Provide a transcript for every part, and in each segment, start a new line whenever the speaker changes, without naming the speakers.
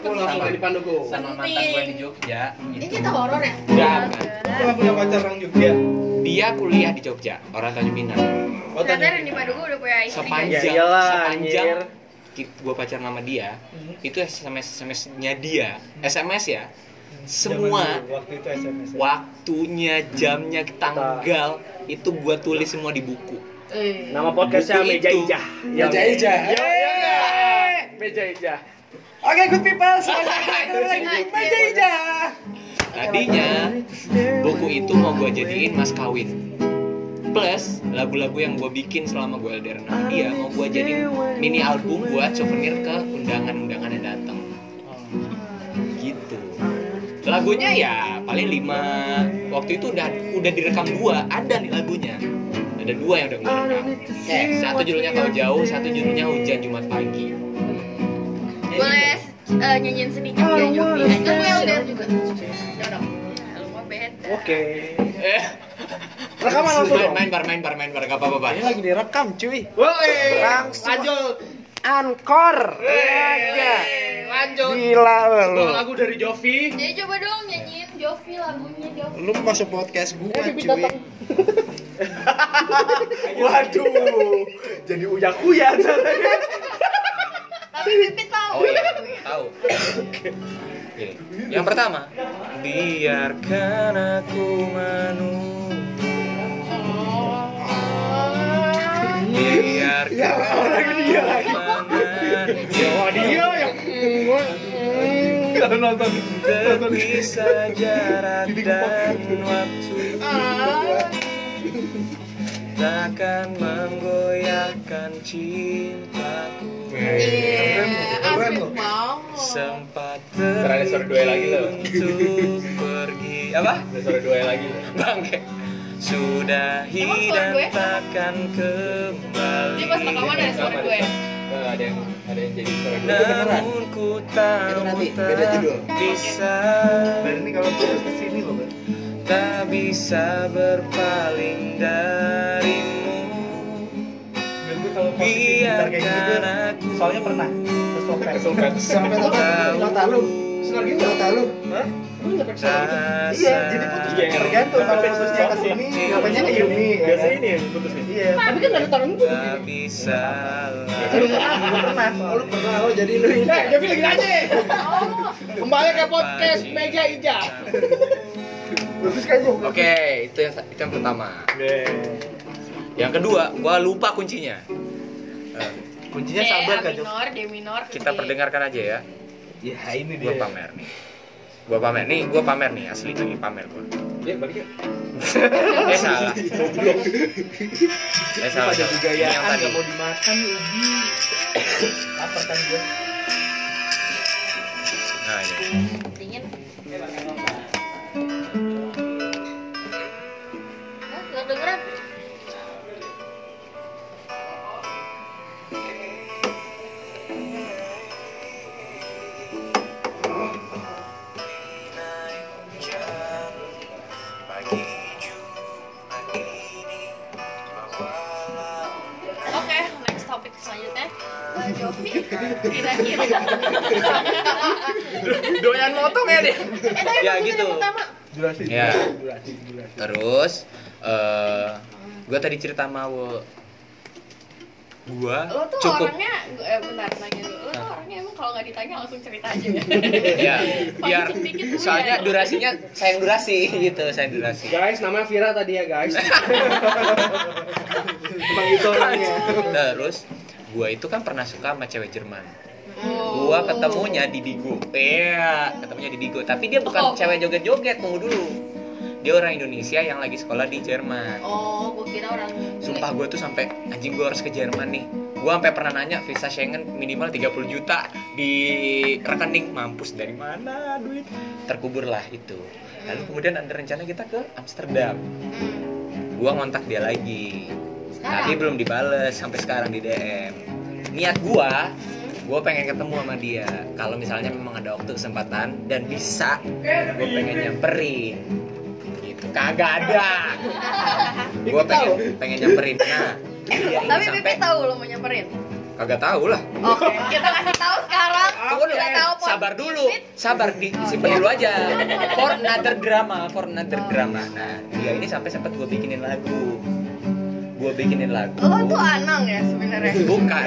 Pulang
Sama.
di Panduku.
sama mantan gue di Jogja
Ini
gitu.
kita horor ya?
Enggak,
nggak punya pacar orang Jogja.
dia kuliah di Jogja orang Tanjung Pinang
Oh,
Ternyata
tanya.
Randy Paduka udah punya istri
sepanjang
Ya iyalah,
sepanjang
anjir.
gue pacar nama dia
Hmm.
itu SMS SMS-nya dia SMS ya
Zaman
semua
dulu, waktu itu SMS. ya.
waktunya jamnya tanggal itu gue tulis semua di buku
Eh.
Nama podcastnya
Buku
Meja
itu.
Ijah.
Meja Ijah.
Ya, ya, ya. Meja Ijah.
Oke, good people. Lagi Meja Ijah.
tadinya buku itu mau gue jadiin mas kawin. Plus lagu-lagu yang gue bikin selama gue LDR sama dia mau gue jadiin mini album buat souvenir ke undangan-undangan yang datang. Gitu. Lagunya ya paling lima. Waktu itu udah udah direkam dua. Ada nih lagunya. Ada dua yang udah gue rekam. Satu judulnya kau jauh satu judulnya hujan jumat pagi
Boleh eh, nyanyiin sedikit ya? Kan gue LDR juga. Ya. Ya.
Oke.
eh
Rekaman langsung
main,
dong.
main bar main bar main bar gak apa-apa Bar.
Ini lagi direkam, cuy.
Woi,
Langsung.
lanjut.
Ankor.
Oke, lanjut.
Gila lu.
lagu dari Jovi.
Jadi coba dong nyanyiin Jovi lagunya Jovi.
Lu masuk podcast gua,
Pipit
cuy.
Waduh, jadi uyak-uyak.
Tapi Pipit tahu.
Oh iya, tahu. Oke. Yang pertama, biarkan aku menunggu. Biarkan
Ya, orang dia lagi. Wah, dia yang Kalau nonton
terpisah jarak dan waktu takkan menggoyahkan cintaku
keren lu.
banget.
sempat
suara dua lagi lo.
untuk pergi apa
Ada suara dua lagi.
bangke sudahi
suara
dan takkan kembali
Dia pas rekaman ada suara gue.
Eh, ada yang ada yang jadi suara dua.
namun ku tahu tak bisa
kalau terus ke sini loh.
Tak bisa berpaling darimu
kayak gitu,
biarkan aku
soalnya pernah. Keselpet.
Keselpet
apa?
Tahu.
Mata lu. Selagi mata lu.
Gitu?
Iya, jadi putus
Iya,
tergantung kalau
Sampai
putusnya ke sini, ngapainnya ke Yumi. ya
Biasa
kan?
ini yang putus nih.
Iya.
Tapi kan ada tangan gue.
bisa
pernah, lu pernah. Oh, lu pernah. Oh, jadi lu ini.
Eh, Jovi lagi nanya. Kembali ke podcast Meja Ijah.
Bagus kan gua?
Oke, itu yang itu yang pertama.
Deh.
Yang kedua, gua lupa kuncinya. Eh,
Kuncinya
D,
sabar kan,
minor, D minor,
kita
D.
perdengarkan aja ya.
Ya, ini
Gua
dia.
pamer nih. Gua pamer nih, gua pamer nih asli lagi pamer gua.
Ya, balik ya.
eh salah. Eh salah. Ini
budayaan
yang tadi.
mau dimakan ubi. Apa kan gua?
Nah, ini. Ya,
pertama.
Durasi.
Ya.
Durasi, durasi.
Terus eh gua tadi cerita sama Wo. Gua
Lo tuh
cukup
orangnya, eh, bentar nanya dulu. Lo tuh orangnya emang kalau nggak ditanya langsung cerita aja ya?
ya biar
gue
soalnya
ya.
durasinya sayang durasi gitu sayang durasi
Guys, namanya Vira tadi ya, guys. Emang itu orangnya.
terus gua itu kan pernah suka sama cewek Jerman. Gua ketemunya di Digo. Iya ketemunya di Digo. Tapi dia bukan
Oh.
cewek joget-joget tunggu dulu. Dia orang Indonesia yang lagi sekolah di Jerman.
Oh, gue kira orang
sumpah gua tuh sampai anjing gua harus ke Jerman nih. Gua sampai pernah nanya visa Schengen minimal 30 juta di rekening. Mampus dari mana duit? Terkubur lah itu. Lalu kemudian ada rencana kita ke Amsterdam.
Hmm.
gua ngontak dia lagi.
Sekarang?
tapi belum dibales sampai sekarang di DM niat gua gua pengen ketemu sama dia kalau misalnya memang ada waktu kesempatan dan bisa gua pengen nyamperin gitu kagak ada gua pengen pengen nyamperin nah
Tapi Pipi tahu lo mau nyamperin.
kagak tahu lah
Oke, kita kasih tahu sekarang.
Oke.
Kita tahu
sabar dulu, sabar di simpen dulu aja. For another drama, for another drama. Nah, dia ini sampai sempat gue bikinin lagu. Gue bikinin lagu.
Lo tuh Anang ya sebenarnya.
Bukan.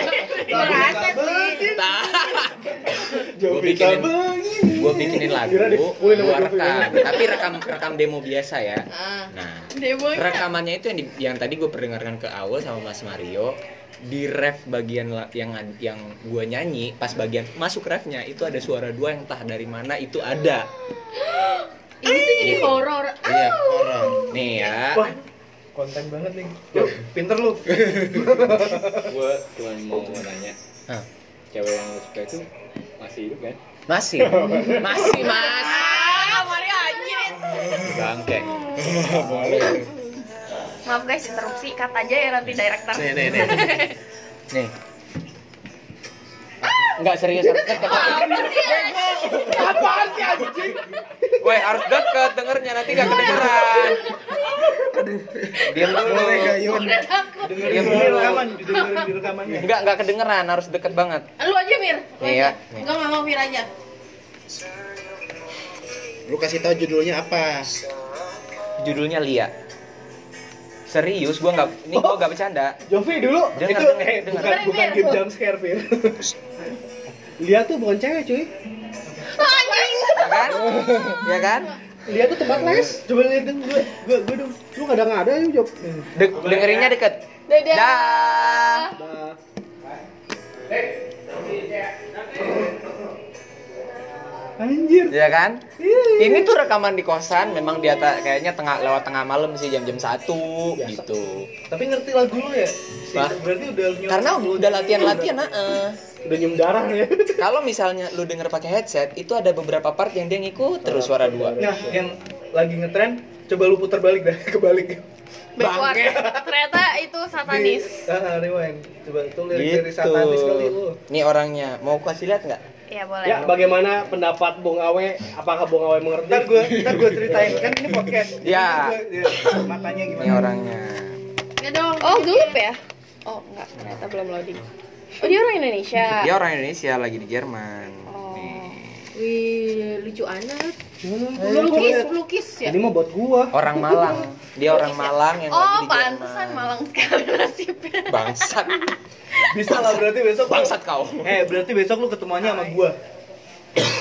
Gue rasa sih.
gue bikinin gue bikinin lagu gue rekam tapi rekam rekam demo biasa ya
Ah.
nah
Demonya.
rekamannya itu yang di- yang tadi gue perdengarkan ke awal sama Mas Mario di ref bagian yang yang gue nyanyi pas bagian masuk refnya itu ada suara dua yang entah dari mana itu ada
Ini tuh jadi horor.
iya
Orang.
nih ya
Wah, konten banget nih. Yo, pinter lu.
gue cuma mau nanya
Hah.
cewek yang lu suka itu masih hidup kan
masih masih mas
Ah, Mario anjir.
bangke
Maaf guys, interupsi. Cut aja ya nanti director.
nih nih nih nih Enggak serius harus deket.
Apaan sih anjing?
Woi, harus deket dengernya nanti gak kedengeran. Diam dulu. Diam
di
dulu.
rekaman, di rekamannya.
Enggak, enggak kedengeran, harus deket banget.
Lu aja Mir.
Iya.
Enggak nggak mau Mir aja.
Lu kasih tahu judulnya apa?
Judulnya Lia. Serius, gua nggak, ini gua nggak bercanda.
Jovi dulu
Dengar,
itu
dengar,
eh,
dengar.
bukan bukan game jump scare Fir. Lia tuh bukan cewek cuy.
Anjing.
Ya kan? Ya kan?
Lia tuh tempat les. Coba lihat dong gue gue gue dong. Lu kadang ada yuk Job.
De- dengerinnya deket.
Dadah.
Dah.
Dah. Anjir.
Ya kan? Ini tuh rekaman di kosan, memang di atas kayaknya tengah lewat tengah malam sih jam-jam satu
Biasa.
gitu.
Tapi ngerti lagu lu ya?
Bah.
Berarti udah
Karena udah latihan-latihan, heeh.
Udah nyium darah ya.
Kalau misalnya lu denger pakai headset, itu ada beberapa part yang dia ngikut terus suara dua.
Nah, yang lagi ngetren coba lu putar balik dah, kebalik.
Backward.
Bangke.
Ternyata itu satanis.
Di- Ah, rewind. Coba tuh lirik dari
Gitu.
satanis kali lu.
Ini orangnya. Mau kasih lihat nggak?
Iya boleh.
Ya, bagaimana pendapat Bung Awe? Apakah Bung Awe mengerti?
Ntar gue, ntar gue ceritain kan ini podcast.
Ya.
Ntar gua- ya, Matanya gimana?
Ini orangnya.
Ya dong. Oh, gelup ya? Oh, enggak. Ternyata belum loading. Oh, dia orang Indonesia.
Dia orang Indonesia lagi di Jerman.
Wih, lucu anak.
Ayo,
Lukis,
gua-
lukis ya?
Ini mah buat gua.
Orang Malang. Dia orang Malang yang lagi
Oh, pantesan malang sekali nasibnya.
Bangsat.
Bisa lah berarti besok. lu-
Bangsat kau.
Eh, berarti besok lu ketemuannya sama gua.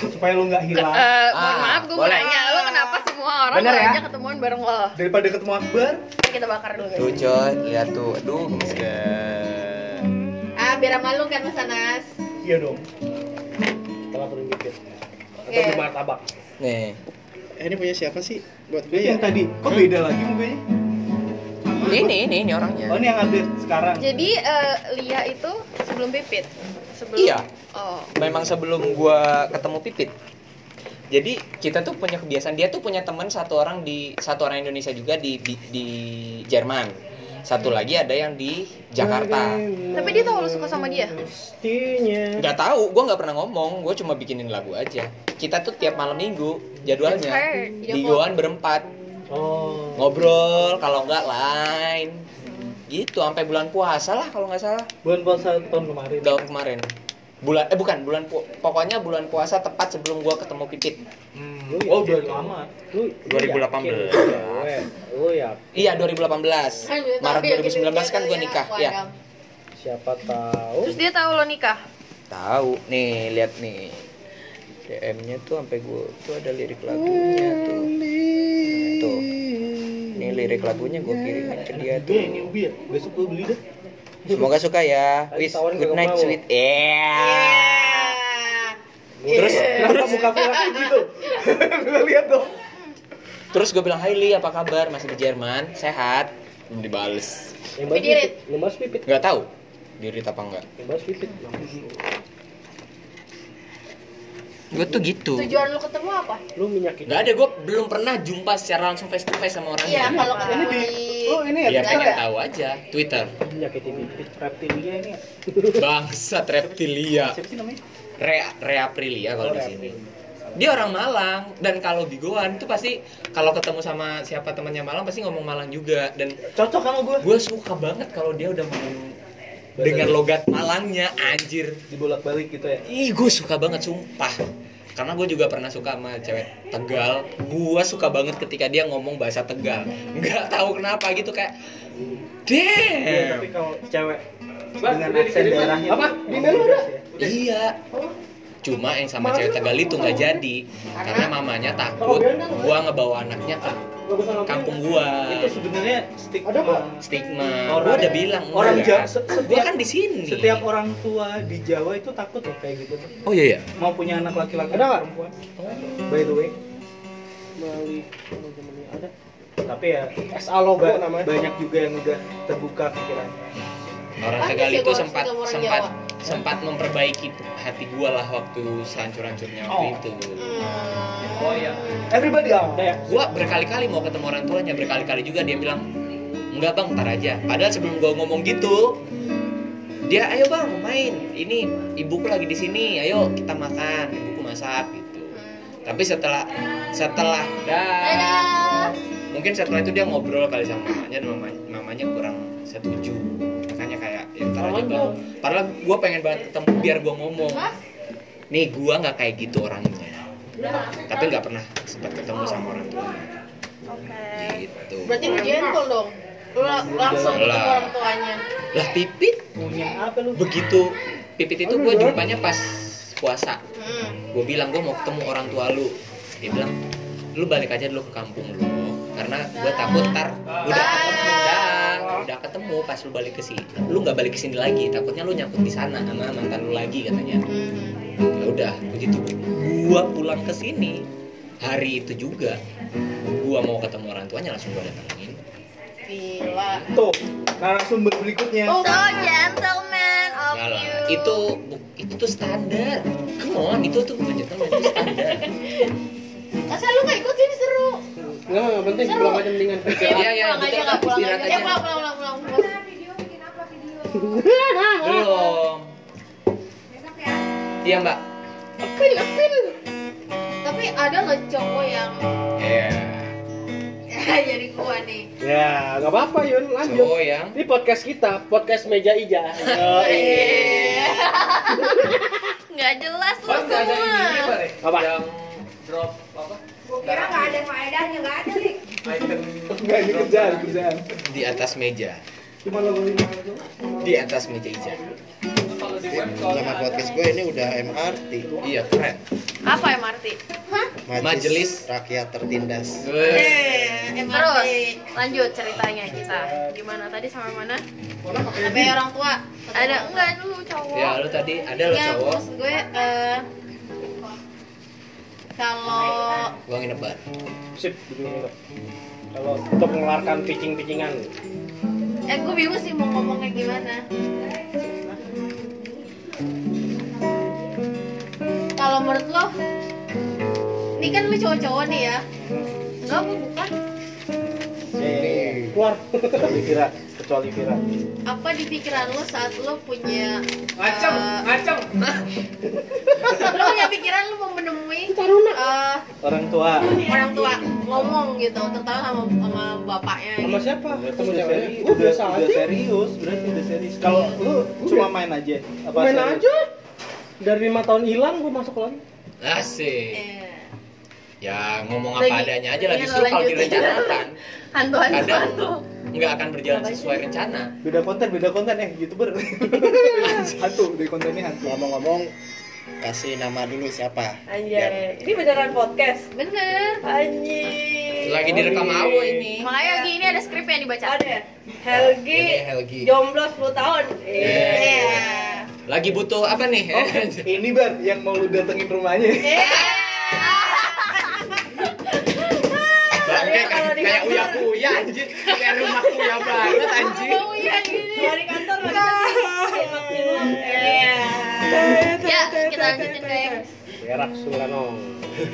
Supaya lu nggak hilang.
eh, mohon
Ah,
maaf, gue mau
boleh.
nanya, lo kenapa semua orang
Bener ya?
aja ketemuan bareng lo?
Daripada ketemu Akbar,
Kita bakar dulu
Tuh
guys.
coy, lihat tuh. Aduh, gemes banget.
Ah, biar malu kan Mas Anas.
iya dong.
Telah turun dikit. Atau
Iya.
di martabak.
Nih.
Eh, ini punya siapa sih? Buat gue ya?
yang tadi. Kok beda lagi mukanya?
Ini, ini, ini orangnya.
Oh, ini yang update sekarang.
Jadi eh, Lia itu sebelum pipit. Sebelum
Iya.
Oh.
Memang sebelum gua ketemu Pipit. Jadi kita tuh punya kebiasaan dia tuh punya teman satu orang di satu orang Indonesia juga di di, di Jerman. Satu lagi ada yang di Jakarta.
Tapi dia tahu lo suka sama dia.
Pastinya.
Nggak tahu, gua nggak pernah ngomong. Gue cuma bikinin lagu aja. Kita tuh tiap malam minggu jadwalnya di. Goan berempat
Oh.
ngobrol. Kalau nggak lain gitu sampai bulan puasa lah kalau nggak salah
Bulan puasa tahun kemarin.
tahun kemarin bulan eh bukan bulan pu- pokoknya bulan puasa tepat sebelum gua ketemu Pipit
Lu
Oh, udah lama.
Lu
2018.
yakin? Lu ya
Iya 2018 Maret 2019 kan gua nikah ya
siapa tahu?
Terus dia tahu lo nikah.
tahu. Nih lihat nih. DM-nya tuh sampai gua tuh ada lirik lagunya tuh. Nah, tuh. Ini lirik lagunya gua kirimin ke dia
Gue ini
tuh.
ubi ya. Besok gue beli deh.
semoga suka ya.
Tawarin
good night sweet. Yeah
Terus kenapa muka Vira kayak gitu? Gue lihat dong.
terus gue bilang Hai Li apa kabar masih di Jerman sehat belum dibales
yang
dirit.
pipit yang bahas pipit
nggak tahu dirit apa enggak
yang bahas pipit
gue tuh gitu
Tujuan lo ketemu apa?
lu menyakiti
nggak ada gue belum pernah jumpa secara langsung face to face sama orangnya
Iya, kalau
Ini
ketemu
di Oh, ini ya.
ya pengen
ya?
tahu aja Twitter
menyakiti pipit
Reptilia ini.
bangsat reptilia
Siapa sih namanya?
Rea Rea Aprilia kalau
Oh,
di sini. Dia orang Malang dan kalau di Goan tuh pasti kalau ketemu sama siapa temannya Malang pasti ngomong Malang juga dan
Cocok sama gue.
gue suka banget kalau dia udah ngomong dengan logat Malangnya anjir.
Dibolak-balik gitu ya?
Ih gue suka banget sumpah karena gue juga pernah suka sama cewek Tegal. Gue suka banget ketika dia ngomong bahasa Tegal. Nggak tahu kenapa gitu kayak
Iya, tapi
damn
kalau cewek dengan aksen daerahnya
Apa? Di
ya.
iya. Cuma yang sama cewek Tegal itu nggak jadi. Karena mamanya takut gue ngebawa anaknya ke kampung gua
itu sebenarnya stigma
Ada kok.
stigma
Orang-
gua udah bilang
orang. Jawa se-
gua kan di sini
setiap orang tua di Jawa itu takut loh kayak gitu tuh
oh iya ya
mau punya anak laki-laki
Ada nggak?
perempuan by the way
Melalui teman-temannya ada.
tapi ya
SA logo
ba-
namanya.
banyak juga yang udah terbuka pikirannya
orang Tegal itu sempat sempat
Jawa.
Sempat memperbaiki hati gua lah waktu sehancur-hancurnya waktu
Oh.
itu.
Hmm.
oh iya. Everybody out
gua berkali-kali mau ketemu orang tuanya berkali-kali juga dia bilang enggak bang ntar aja. Padahal sebelum gua ngomong gitu dia ayo bang main. Ini ibuku lagi di sini. Ayo kita makan. Ibuku masak gitu. Tapi setelah setelah dah. Mungkin setelah itu dia ngobrol kali sama mamanya dan mamanya, mamanya kurang setuju ya ntar aja bang. padahal gue pengen banget ketemu biar gue ngomong. Nih gue nggak kayak gitu orangnya. Tapi nggak pernah sempat ketemu sama orang tua.
Oke.
gitu.
Berarti lu gentle dong. Lu la- langsung ketemu
Lah.
orang tuanya.
lah pipit
punya. Apa lu?
Begitu pipit itu gue jumpanya pas puasa.
Hmm.
gue bilang gue mau ketemu orang tua lu. Dia bilang lu balik aja dulu ke kampung lu karena gue takut ntar dah udah ketemu pas lu balik ke sini lu nggak balik ke sini lagi takutnya lu nyangkut di sana sama mantan lu lagi katanya
Hmm.
ya udah begitu gua pulang ke sini hari itu juga gua mau ketemu orang tuanya langsung gua datangin
Gila.
tuh narasumber berikutnya
So gentleman of
Nggak lah,
you.
itu itu tuh standar come on itu tuh bukan gentleman itu standar
Masa lu gak ikut sini seru?
Enggak, penting.
Seru.
Pulang aja mendingan.
Iya, iya,
pulang aja
betul,
nggak pulang
istirahat
aja. Ya pulang pulang
belum iya mbak
Apil apil. Tapi ada loh cowok yang
Iya
jadi gua nih.
Ya, enggak apa-apa, Yun. Lanjut.
cowok yang
Ini podcast kita, podcast meja ija.
Eh. Nggak jelas lu semua.
Apa?
yang drop apa
Kira nggak ada faedahnya, nggak ada nih.
enggak ini kerjaan kerjaan
di atas meja di atas meja hijau
Nama podcast gue ini udah MRT.
iya keren
Apa MRT? Hah?
Majelis.
Rakyat Tertindas.
Terus lanjut ceritanya kita. Gimana tadi sama mana? Sampai orang tua. Ada enggak dulu cowok.
ya lu tadi ada lo
Enggak,
cowok
maksud gue eh kalau
gua nginep bar
Sip. Kalau untuk mengeluarkan pitching-pitchingan.
Eh gue bingung sih mau ngomong kayak gimana. Kalau menurut lo, ini kan lu cowok-cowok nih ya. Apa bukan?
Keluar.
kecuali Kecuali Vira
Apa di pikiran lo saat lo punya
ngaceng
eh,
ngaceng
lo punya pikiran lo mau menemui eh,
orang tua
orang tua ngomong gitu terutama sama sama bapaknya
Sama
gitu.
siapa?
Berarti
Ketemu
udah udah,
biasa
udah
aja.
serius berarti udah serius kalau lu cuma main aja apa
Main
serius?
aja. Dari lima tahun hilang, gue masuk lagi.
asik
Eh,
ya ngomong
Lagi-
apa adanya aja lah
iya,
justru kalau direncanakan
hantu hantu
kadang
hantu
nggak akan berjalan sesuai rencana
beda konten beda konten eh youtuber hantu deh kontennya hantu
Ngomong-ngomong, kasih nama dulu siapa?
Anjay, ini beneran podcast.
bener
Anjir.
lagi direkam awo ini
makanya lagi ini ada skrip yang dibaca
Ada ya? Helgi,
Ini Helgi.
jomblo 10 tahun.
Iya.
Iya.
lagi butuh apa nih
oh ini bar yang mau lu datengin rumahnya
Iya.
Bangke kayak uya kuya anjir kayak rumah kuya banget anjir
iya gini.
Dari kantor cilok-cilok. Iya.
Ya, kita lanjutin guys.
Berak Sulanong.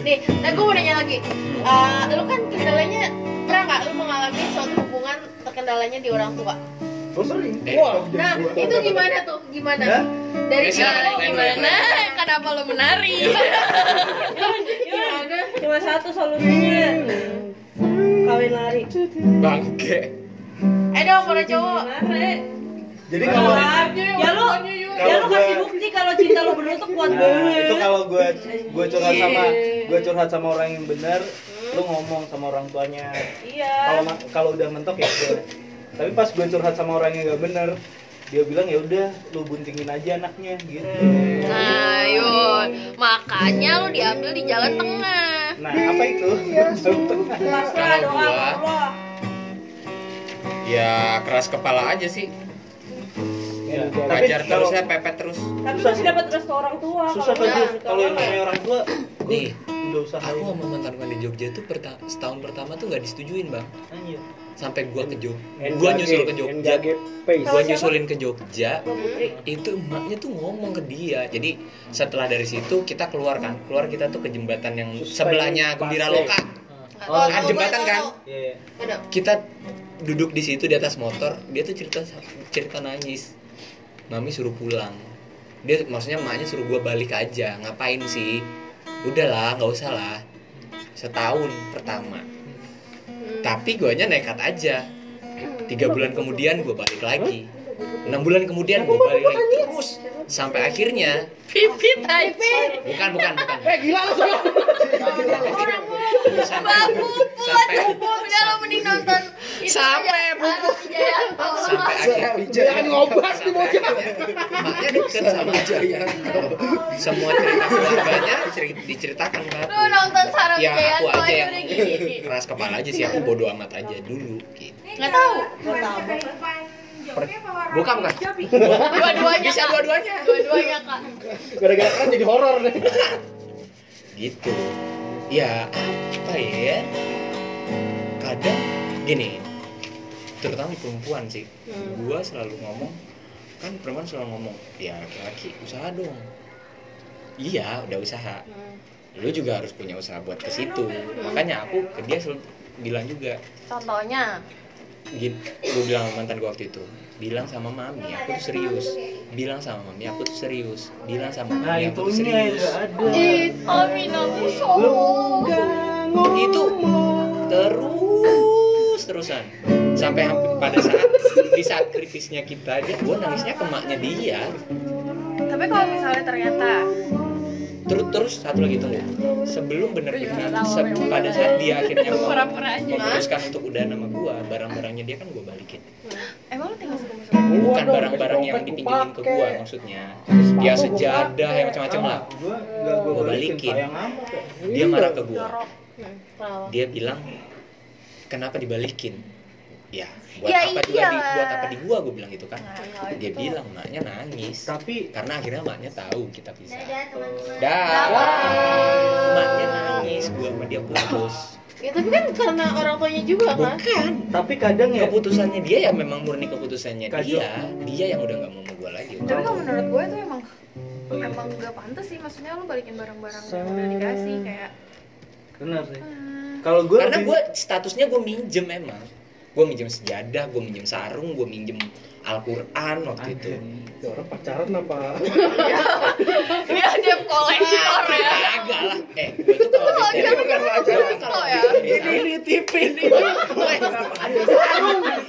Nih, tapi gue mau nanya lagi. Eh, lu kan kendalanya pernah nggak lu mengalami suatu hubungan terkendalanya di orang tua?
oh sering
Eh.
wah
Nah, itu gimana tuh? Gimana? Dari
Ya,
cara
mulai,
gimana? Kenapa lu menari? Gimana?
Cuma satu solusinya. Kawin lari.
bangke
Eh dong para cowok.
Jadi kalau
Ya lu Ya lu kasih bukti kalau cinta lu bener tuh kuat
Nah,
banget.
itu kalau gue gue curhat sama gue curhat sama orang yang benar, lu ngomong sama orang tuanya.
Iya.
Kalau kalau udah mentok ya udah. Tapi pas gue curhat sama orang yang gak benar, dia bilang ya udah lu buntingin aja anaknya gitu.
Nah, yuk. Makanya lu diambil di jalan tengah.
Nah, apa itu?
Pasrah
Kalau
doa sama Allah.
ya keras kepala aja sih
Ya, kalau
terus ya pepet terus
Tapi masih dapat restu orang tua.
susah
kalau nggak,
kalau yang namanya orang tua
nih
usahain.
aku sama mantan gue di Jogja tuh perta- setahun pertama tuh nggak disetujuin bang.
Anjir.
sampai gua ke Jogja gua nyusul ke Jogja. Gua nyusulin ke Jogja itu emaknya tuh ngomong ke dia. Jadi setelah dari situ kita keluar kan. Keluar kita tuh ke jembatan yang sebelahnya Gembira Loka.
Oh,
kan jembatan kan?
Iya,
kita duduk di situ di atas motor dia tuh cerita cerita nangis. Mami suruh pulang. Dia maksudnya emaknya suruh gua balik aja. Ngapain sih udahlah nggak usah lah. Setahun pertama. Tapi guanya nekat aja. Tiga bulan kemudian gua balik lagi enam bulan kemudian gua balik lagi terus. Sampai akhirnya
Pipit aja.
bukan bukan bukan.
Eh gila lu
sampai
Babu,
sampai
Udah lo mending nonton
Sampai,
Wijayanto.
sampai akhir
Jangan ngobat nih bocah.
emaknya deket sama semua cerita keluarganya ceri- diceritakan kan
Lu nonton Sarah
ya aku aja yang keras kepala aja sih. Aku bodo amat aja dulu gitu.
Nggak tahu.
Bukan bukan
Dua-duanya.
bisa
Kak.
dua-duanya.
Dua-duanya kak.
Gara-gara kan jadi horor nih.
gitu. Ya apa ya? Kadang gini. Terutama perempuan sih. Gua selalu ngomong kan perempuan selalu ngomong ya laki-laki usaha dong. Iya udah usaha. Lu juga harus punya usaha buat ke situ. makanya aku ke dia selalu bilang juga.
Contohnya.
Gitu gue bilang sama mantan gue waktu itu bilang sama mami aku tuh serius. Bilang sama mami aku tuh serius. Bilang sama
Nah,
mami aku tuh serius.
Ih,
itu terus terusan sampai hampir pada saat di saat kritisnya kita dia gue nangisnya ke maknya dia.
Tapi kalau misalnya ternyata
terus terus satu lagi tunggu sebelum benar-benar
Iya,
se- pada saat dia akhirnya mau
Pura-pura aja.
memutuskan untuk udah nama gue barang-barangnya dia kan gue balikin.
Emang lu tinggal serumah sama
bukan barang-barang yang dipinjemin ke gue maksudnya. Ya sejadah ya macam-macam lah.
Gua enggak gua
Gua
balikin. ya.
dia marah ke
kenapa?
dia bilang kenapa dibalikin ya buat
Ya
apa juga di
iyalah.
buat apa di gua? Gue bilang gitu kan.
Nah,
dia
itu-
bilang maknya nangis.
Tapi
karena akhirnya maknya tahu kita pisah
Dadah.
dah maknya nangis gua sama dia putus.
Ya tapi kan karena orang tuanya juga kan.
bukan.
Tapi kadang ya
keputusannya dia ya memang murni keputusannya
Kacau.
dia. Dia yang udah nggak mau sama gua lagi.
Tapi kalau menurut gue itu emang emang gak pantas sih. Maksudnya lu balikin barang-barang yang udah dikasih kayak
benar sih.
hmm,
Kalau gue
karena gua statusnya gua minjem emang gua minjem sejadah gua minjem sarung gua minjem Al-Quran waktu itu
Ya, orang pacaran apa?
dia dia kolektor ya
Kagak lah. Eh, gue tuh kalau
Oh, dia bukan kolektor ya
ini ini TV ini.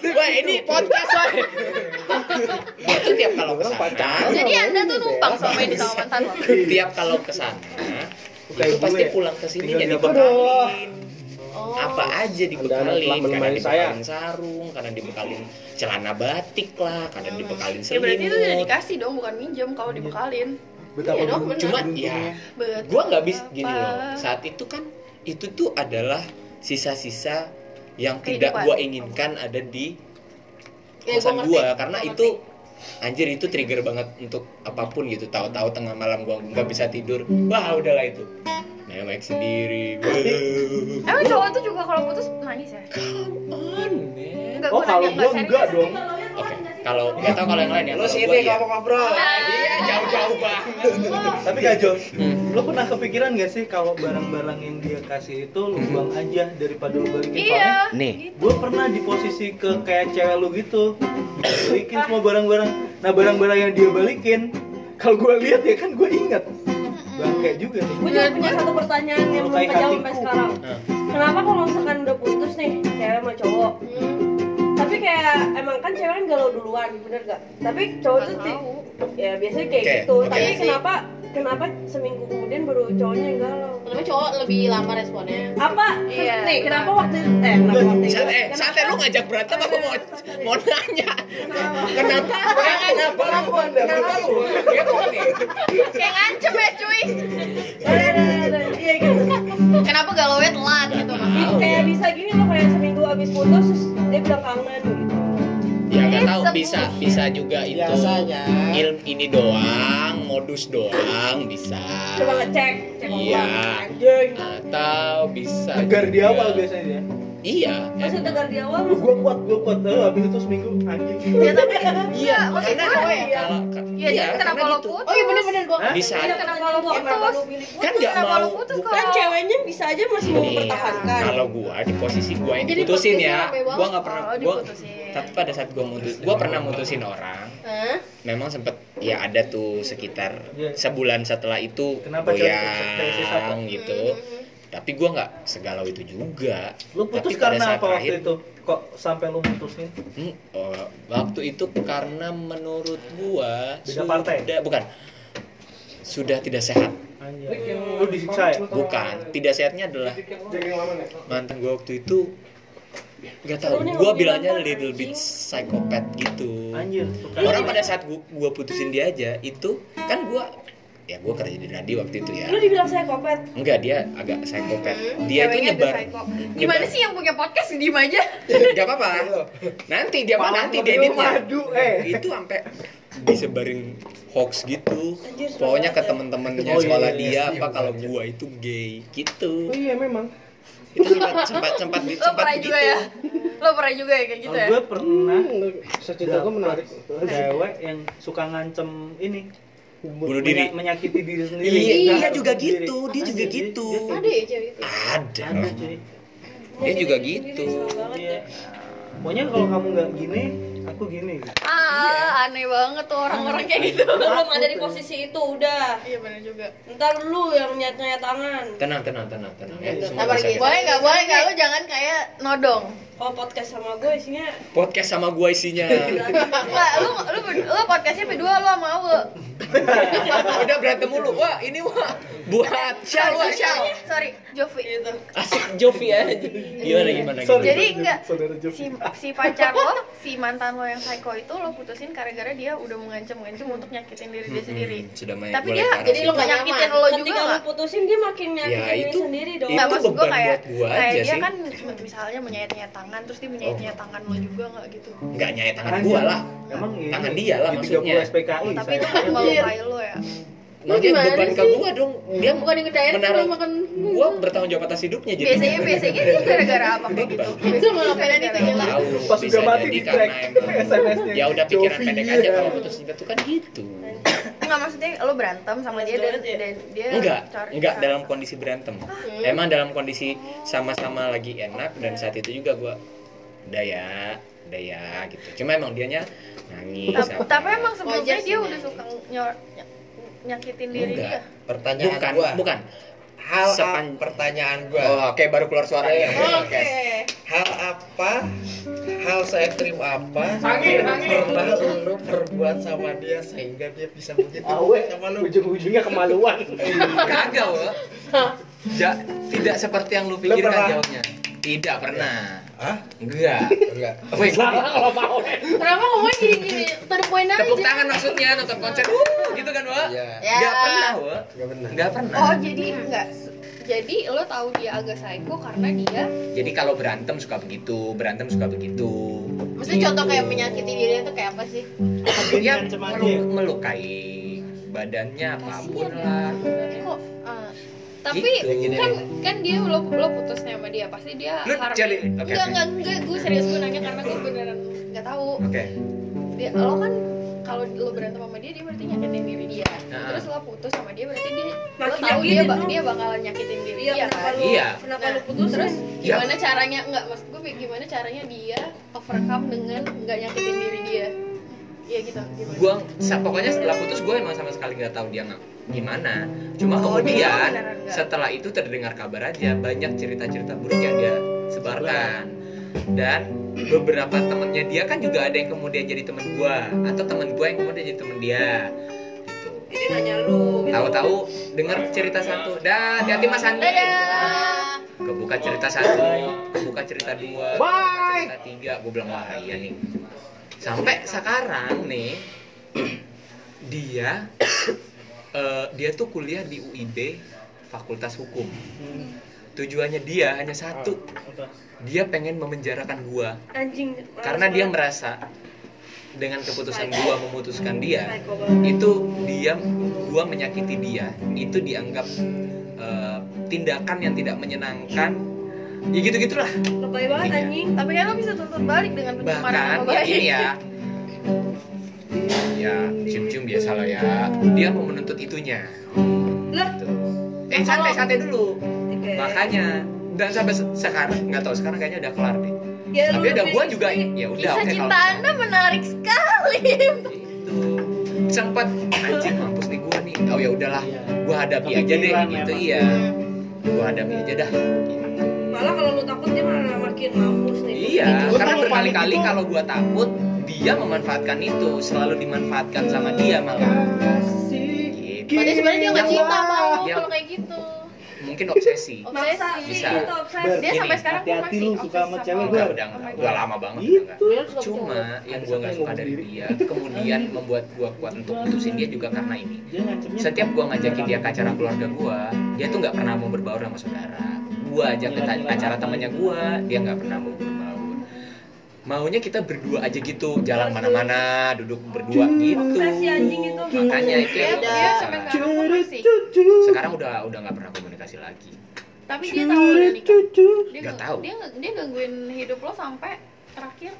Wah, ini podcast wah. Gue tuh tiap kalau ke sana,
jadi anda tuh numpang sama ini sama mantan
tiap kalau ke sana
Kayak
itu pasti
gue.
pulang ke sini jadi bekalin.
Oh.
Apa aja dibekalin, kadang
menemani saya.
dibekalin sarung, kadang dibekalin celana batik lah, kadang dibekalin
ya berarti itu udah
selimut.
dikasih dong bukan minjem. Kalau dibekalin.
Betapa
Iya dong, bener.
Cuma
beruntungnya.
ya gua nggak bisa gini loh. Saat itu kan itu tuh adalah sisa-sisa yang tidak
Kehidupan.
gua inginkan ada di
Ya,
kosan
gua.
Karena itu anjir itu trigger banget untuk apa pun gitu. Tahu-tahu tengah malam gua nggak bisa tidur. Wah udahlah itu. Mewek sendiri.
Emang cowok tuh juga kalau putus nangis ya?
Come on man.
Enggak
Oh, kalau gua enggak dong.
Kalau nggak tahu kalau yang lain ya
Lu
kalau
sini
gua iya.
ngobrol-ngobrol.
iya jauh-jauh banget
Tapi Kak Jo,
Hmm.
lo pernah kepikiran gak sih kalau barang-barang yang dia kasih itu lu buang aja daripada lu balikin?
iya
nih
Gue pernah di posisi ke kayak cewek lu gitu, balikin semua barang-barang. Nah barang-barang yang dia balikin, kalau gue lihat ya kan gue inget, bangke juga nih.
Gue juga punya satu pertanyaan yang belum kejawab sampai sekarang.
Nah.
Kenapa kalau misalkan udah putus nih, cewek sama cowok,
Hmm.
Tapi kayak emang kan cewek kan galau duluan, bener gak? Tapi cowok tuh ti- ya biasanya kayak
Oke,
gitu.
oke.
Tapi kenapa kenapa seminggu kemudian baru cowoknya yang galau?
Kenapa cowok lebih lama responnya?
Apa?
Iya,
nih, kenapa waktu eh kenapa waktu itu?
Santai, eh, santai lu ngajak berantem aku mau mau nanya. Kenapa? Kenapa? Kenapa lu? Gitu.
Kayak ngancem ya cuy. Kenapa galau telat gitu?
Ih, kayak bisa gini loh kayak seminggu abis putus terus dia bilang kangen gitu.
Ya nggak tahu
Sembuh.
bisa bisa juga itu
Biasanya.
ilm ini doang, modus doang bisa.
Coba ngecek, cek
Iya. Atau bisa
Tegar di awal biasanya.
Iya.
Tegar di awal
Lu gua kuat, gua kuat. Eh, habis itu seminggu anjing.
Ya tapi
Iya,
gue
kalau
Ya dia kenapa
karena
lo
gitu.
putus?
Oh iya bener-bener gua
Hah?
Bisa.
Iya, kenapa lo
Putus.
kenapa?
Kan nggak
Kenapa
mau
Kan ceweknya bisa aja masih mau mempertahankan.
Kalau gua di posisi gua yang diputusin
podcastnya
ya, gua nggak pernah
Oh,
gua
diputusin.
tapi pada saat gua mutus, gua pernah mutusin orang. Memang sempet ya ada tuh sekitar
Iya.
sebulan setelah itu
Kenapa
goyang gitu. Tapi gua nggak segalau itu juga.
Lu putus
Tapi
karena apa waktu
terakhir-
itu? Kok sampai lu mutusin?
Hmm, oh, waktu itu karena menurut gua
Beda partai?
bukan sudah tidak sehat.
Anjir. Lu disiksa ya?
Bukan, tidak sehatnya adalah mantan gua waktu itu nggak tahu.
Seru nih
Gua
ngomongin
bilangnya little bit psychopath gitu.
Anjir.
Orang pada saat gua putusin dia aja itu kan gua ya gua kerja di radio waktu itu ya.
Lu dibilang psikopat.
Enggak, dia agak psychopath.
Hmm,
Dia itu nyebar.
Gimana sih yang punya podcast diem aja?
Gak apa-apa. Nanti dia mah nanti dia editnya.
madu, eh.
Itu sampai disebarin hoax gitu.
Anjir,
Pokoknya ke
ya.
temen-temennya
Oh, iya,
sekolah
iya,
dia apa kalau gua itu gay gitu.
Oh iya memang.
Itu sempat sempat sempat
Lo
sempat
pernah juga ya? Lo pernah juga ya kayak gitu ya?
gue pernah
Cerita gue menarik.
cewek yang suka ngancem ini
Bunuh diri.
Menya- menyakiti diri sendiri
Iya,
harus
juga gitu, dia juga gitu.
Ada ya cewek itu?
Ada.
ada cuy
Dia juga gitu.
iya pokoknya kalau kamu nggak gini aku gini
Ah, aneh banget tuh orang-orang kayak gitu.
Lu belum ada di posisi itu udah.
Iya benar juga.
Ntar lu yang nyat-nyat tangan.
Tenang, tenang, tenang, tenang ya.
Gitu. Boleh nggak? Boleh nggak? Lo jangan kayak nodong.
Kalau podcast sama gue isinya
Podcast sama gua isinya.
Nggak, lu lu lu podcastnya berdua lo sama Awe.
Udah berantem mulu. Wah, ini wah buat Syal, wah Syal.
Sorry, Jovi.
Asik Jovi ya. Gimana gimana
Sorry.
gimana.
Jadi enggak si si pacar lo, si mantan lo yang psycho itu lo putusin gara-gara dia udah mengancam-ngancam untuk nyakitin diri dia sendiri.
Hmm, sudah main
Tapi dia jadi lo nggak nyakitin lo juga
ketika lu
nggak?
putusin dia makin nyakitin
Ya,
diri sendiri dong.
itu
Nggak maksud gue
beban buat gua
kayak
aja
dia
sih.
kan misalnya menyayat-nyayat tangan terus dia menyayat-nyayat tangan lo juga nggak gitu.
Nggak nyayat tangan
Anjir.
gua lah.
emang ini
Tangan dia lah
di
maksudnya.
30 SPKI
Tapi itu kan melukai lo ya.
Maksudnya
gimana
beban ke gua dong. Dia
Bukan yang ngedayain
menaruh
lo makan
gua bertanggung jawab atas hidupnya jadi.
biasanya biasanya dia gara-gara apa kayak gitu itu malah pengen itu
Tahu,
pas udah mati di SMS-nya
ya udah pikiran pendek
iya.
aja kalau putus cinta tuh kan gitu.
Nggak maksudnya lo berantem sama dia dan, dan dia
Enggak,
cari-
enggak
cari-
dalam kondisi berantem. Emang dalam kondisi sama-sama lagi enak dan saat itu juga gua daya daya gitu. Cuma emang dianya nangis.
tapi, tapi emang sebelumnya
sih,
dia udah suka nyor, ny- nyakitin diri
Enggak.
dia
Pertanyaan
bukan,
gua.
bukan.
Hal
Sepan-
ap- pertanyaan gua.
Oh, oke baru keluar suaranya.
Oke.
Hal apa? Hal saya ekstrim apa? Pernah lu perbuat sama dia sehingga dia bisa begitu
Awe,
sama lu?
ujung-ujungnya kemaluan
Kagak, Wo. Ja, tidak seperti yang lu pikirkan jawabnya. Tidak pernah.
Hah?
Enggak.
Enggak.
Wih,
kalau mau
kenapa ngomong gini gini to the point aja
tepuk tangan maksudnya nonton konser. Wuh, gitu kan, Wo?
Iya.
Ya.
Enggak pernah, Wo.
Enggak benar.
Enggak pernah.
oh jadi enggak jadi lo tahu dia agak psycho karena dia
Jadi kalau berantem suka begitu, berantem suka begitu.
maksudnya contoh kayak menyakiti diri itu kayak apa sih
Dia
ya?
melukai badannya apa pun lah.
kok. Tapi
Gitu.
Gini
kan
nih.
kan dia lo lo putusnya sama dia pasti dia
Lu
harus
cari- oke,
enggak enggak enggak gue serius gue nanya karena gue beneran nggak tahu
Oke.
dia lo kan kalau lo berantem sama dia dia berarti nyakitin diri dia
Nah.
terus lo putus sama dia berarti dia lo tahu dia
nyakitin
ba-
lo.
dia bakalan nyakitin diri
Iya,
dia kan
lu?
Iya.
Kenapa
Nah,
lu putus?
terus
Ya.
gimana caranya enggak maksud gue gimana caranya dia overcome dengan nggak nyakitin diri dia Iya gitu
Gua sa- pokoknya setelah putus gue emang sama sekali nggak tahu dia nggak gimana. Cuma
Oh, dia
kemudian
nggak?
setelah itu terdengar kabar aja banyak cerita-cerita buruk yang dia sebarkan. dan beberapa temennya dia kan juga ada yang kemudian jadi temen gua atau temen gua yang kemudian jadi temen dia gitu
Jadi nanya lu. gitu.
tahu-tahu dengar cerita satu dah hati-hati mas Andi
dadah
kebuka cerita satu kebuka cerita dua kebuka cerita tiga gue bilang wah iya nih sampai sekarang nih dia eh, dia tuh kuliah di UIB Fakultas Hukum. Tujuannya dia hanya satu. Dia pengen memenjarakan gua.
Anjing.
karena dia merasa dengan keputusan gua memutuskan dia itu dia gua menyakiti dia. Itu dianggap eh, tindakan yang tidak menyenangkan ya gitu gitulah
Lebay banget
Intinya.
anjing.
tapi kan lo bisa tuntut balik dengan pencemaran nama baik.
ini ya ya cium-cium biasa lah ya. Dia mau menuntut itunya.
Lah,
Tuh. eh santai santai dulu.
Oke.
makanya dan sampai se- sekarang nggak tahu sekarang kayaknya udah kelar deh.
Ya,
tapi udah gua juga ya udah oke
cinta
kalau
anda menarik sekali.
Itu. Sempat anjing mampus nih gua nih. Oh ya udahlah. Gua hadapi aja deh gitu iya. Gua hadapi aja dah
Malah kalau lu takut dia malah makin mampus nih.
iya
Gua
karena berkali-kali kalau gua takut dia memanfaatkan itu selalu dimanfaatkan sama dia malah gitu.
berarti sebenarnya dia nggak cinta
yang-
kalau kayak gitu
mungkin obsesi
obsesi
Bisa.
itu obsesi.
Dia sampai sekarang pun
hati-hati
masih
lu suka sama cewek. Ber.
udah udah
Oh
udah lama banget
Gitu.
cuma yang
satu
nggak suka dari dia kemudian membuat gua kuat untuk putusin dia juga karena ini setiap gua ngajakin dia ke acara keluarga gua dia tuh nggak pernah mau berbaur sama saudara gua ajak ke acara temannya gua dia nggak pernah mau berbaur maunya kita berdua aja gitu jalan mana-mana duduk berdua gitu.
Obsesi anjing itu.
makanya itu yang
dia sampai sekarang
sekarang udah udah nggak pernah komunikasi lagi.
Tapi dia tahu udah nikah. Dia
Nggak tahu.
dia nggak- dia gangguin hidup lo sampai terakhir.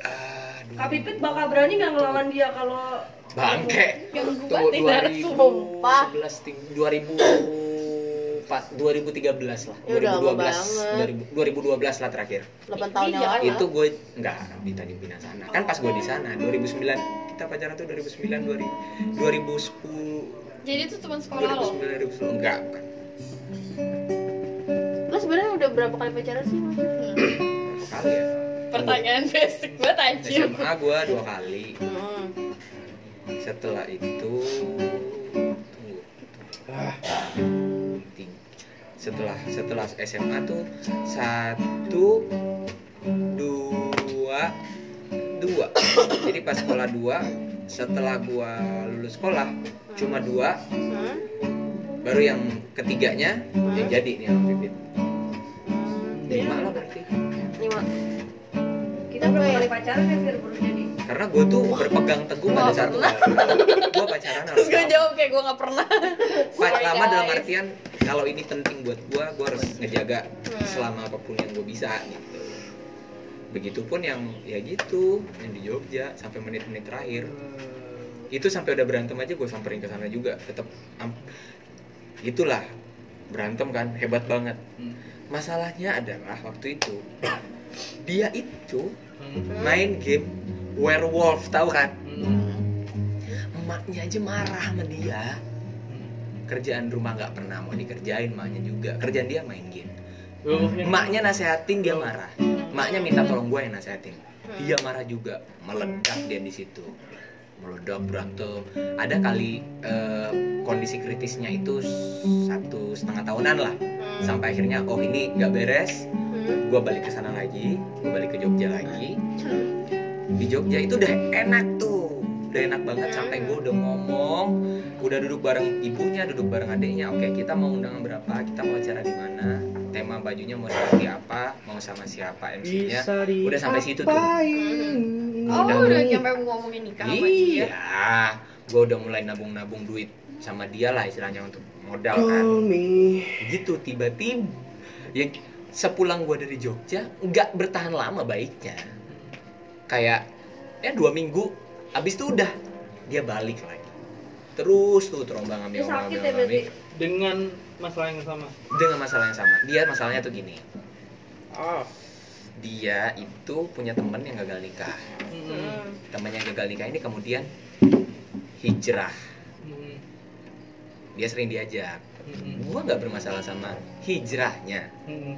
Aduh.
Kak Pipit bakal berani nggak ngelawan dia kalau
bangke.
Yang gua tidak sumpah.
2011 ting- 2004 2013 lah
Ya udah lama
2012 2000 2012 lah terakhir.
8 tahun yang
Iya.
lalu.
Itu gue enggak di Tanjung Pinang sana. Kan pas gue di sana 2009 kita pacaran tuh 2009 2000 2010
jadi itu teman sekolah lo?
2009 2010 enggak bukan.
Lo sebenarnya udah berapa kali pacaran sih maksudnya
kali ya.
Pertanyaan basic banget anjir
SMA gue dua kali.
Hmm.
setelah itu tunggu.
Ah.
Setelah setelah SMA tuh satu dua dua. Jadi pas sekolah dua setelah gua lulus sekolah cuma dua
Hmm.
baru yang ketiganya yang jadi nih Pipit. Lima lah berarti.
Lima
kita kali pacaran ya Fir baru jadi.
karena gue tuh berpegang teguh pada satu hal gue pacaran harus
terus gue jawab kayak gue gak pernah.
Lama dalam artian kalau ini penting buat gua gua harus ngejaga
Hmm.
selama apa pun yang gue bisa gitu. Begitupun yang ya gitu yang di Jogja sampai menit-menit terakhir. Itu sampai udah berantem aja gue samperin ke sana juga tetap itulah berantem kan hebat banget.
Hmm.
masalahnya adalah waktu itu dia itu
Hmm.
main game werewolf tahu kan?
Hmm.
emaknya aja marah sama dia. Kerjaan rumah nggak pernah mau dikerjain emaknya juga. Kerjaan dia main game.
Oh,
emaknya nasehatin dia marah. Emaknya minta tolong gue yang nasehatin. Dia marah juga. Meledak dia di situ. Meledak berantem. Ada kali eh, kondisi kritisnya itu satu setengah tahunan lah. Sampai akhirnya oh ini nggak beres.
Hmm.
Gue balik ke sana lagi gue balik ke Jogja lagi. Di Jogja itu udah enak tuh udah enak banget sampai gue udah ngomong udah duduk bareng ibunya duduk bareng adiknya. Oke kita mau undangan berapa kita mau acara di mana tema bajunya mau seperti apa mau sama siapa MC-nya udah sampai situ tuh.
oh
Udah.
udah nyampe ngomongin nikah
iya. gue udah mulai nabung-nabung duit sama dia lah istilahnya untuk modal kan. Gitu tiba-tiba ya sepulang gue dari Jogja nggak bertahan lama baiknya kayak ya dua minggu abis itu udah dia balik lagi terus tuh terombang ambing
Dia sakit
ambing
ya berarti.
Dengan masalah yang sama.
dengan masalah yang sama dia masalahnya tuh gini
Ah.
dia itu punya temen yang gagal nikah
Hmm.
temen yang gagal nikah ini kemudian hijrah
Hmm.
dia sering diajak
Hmm.
gua nggak bermasalah sama hijrahnya.
Hmm.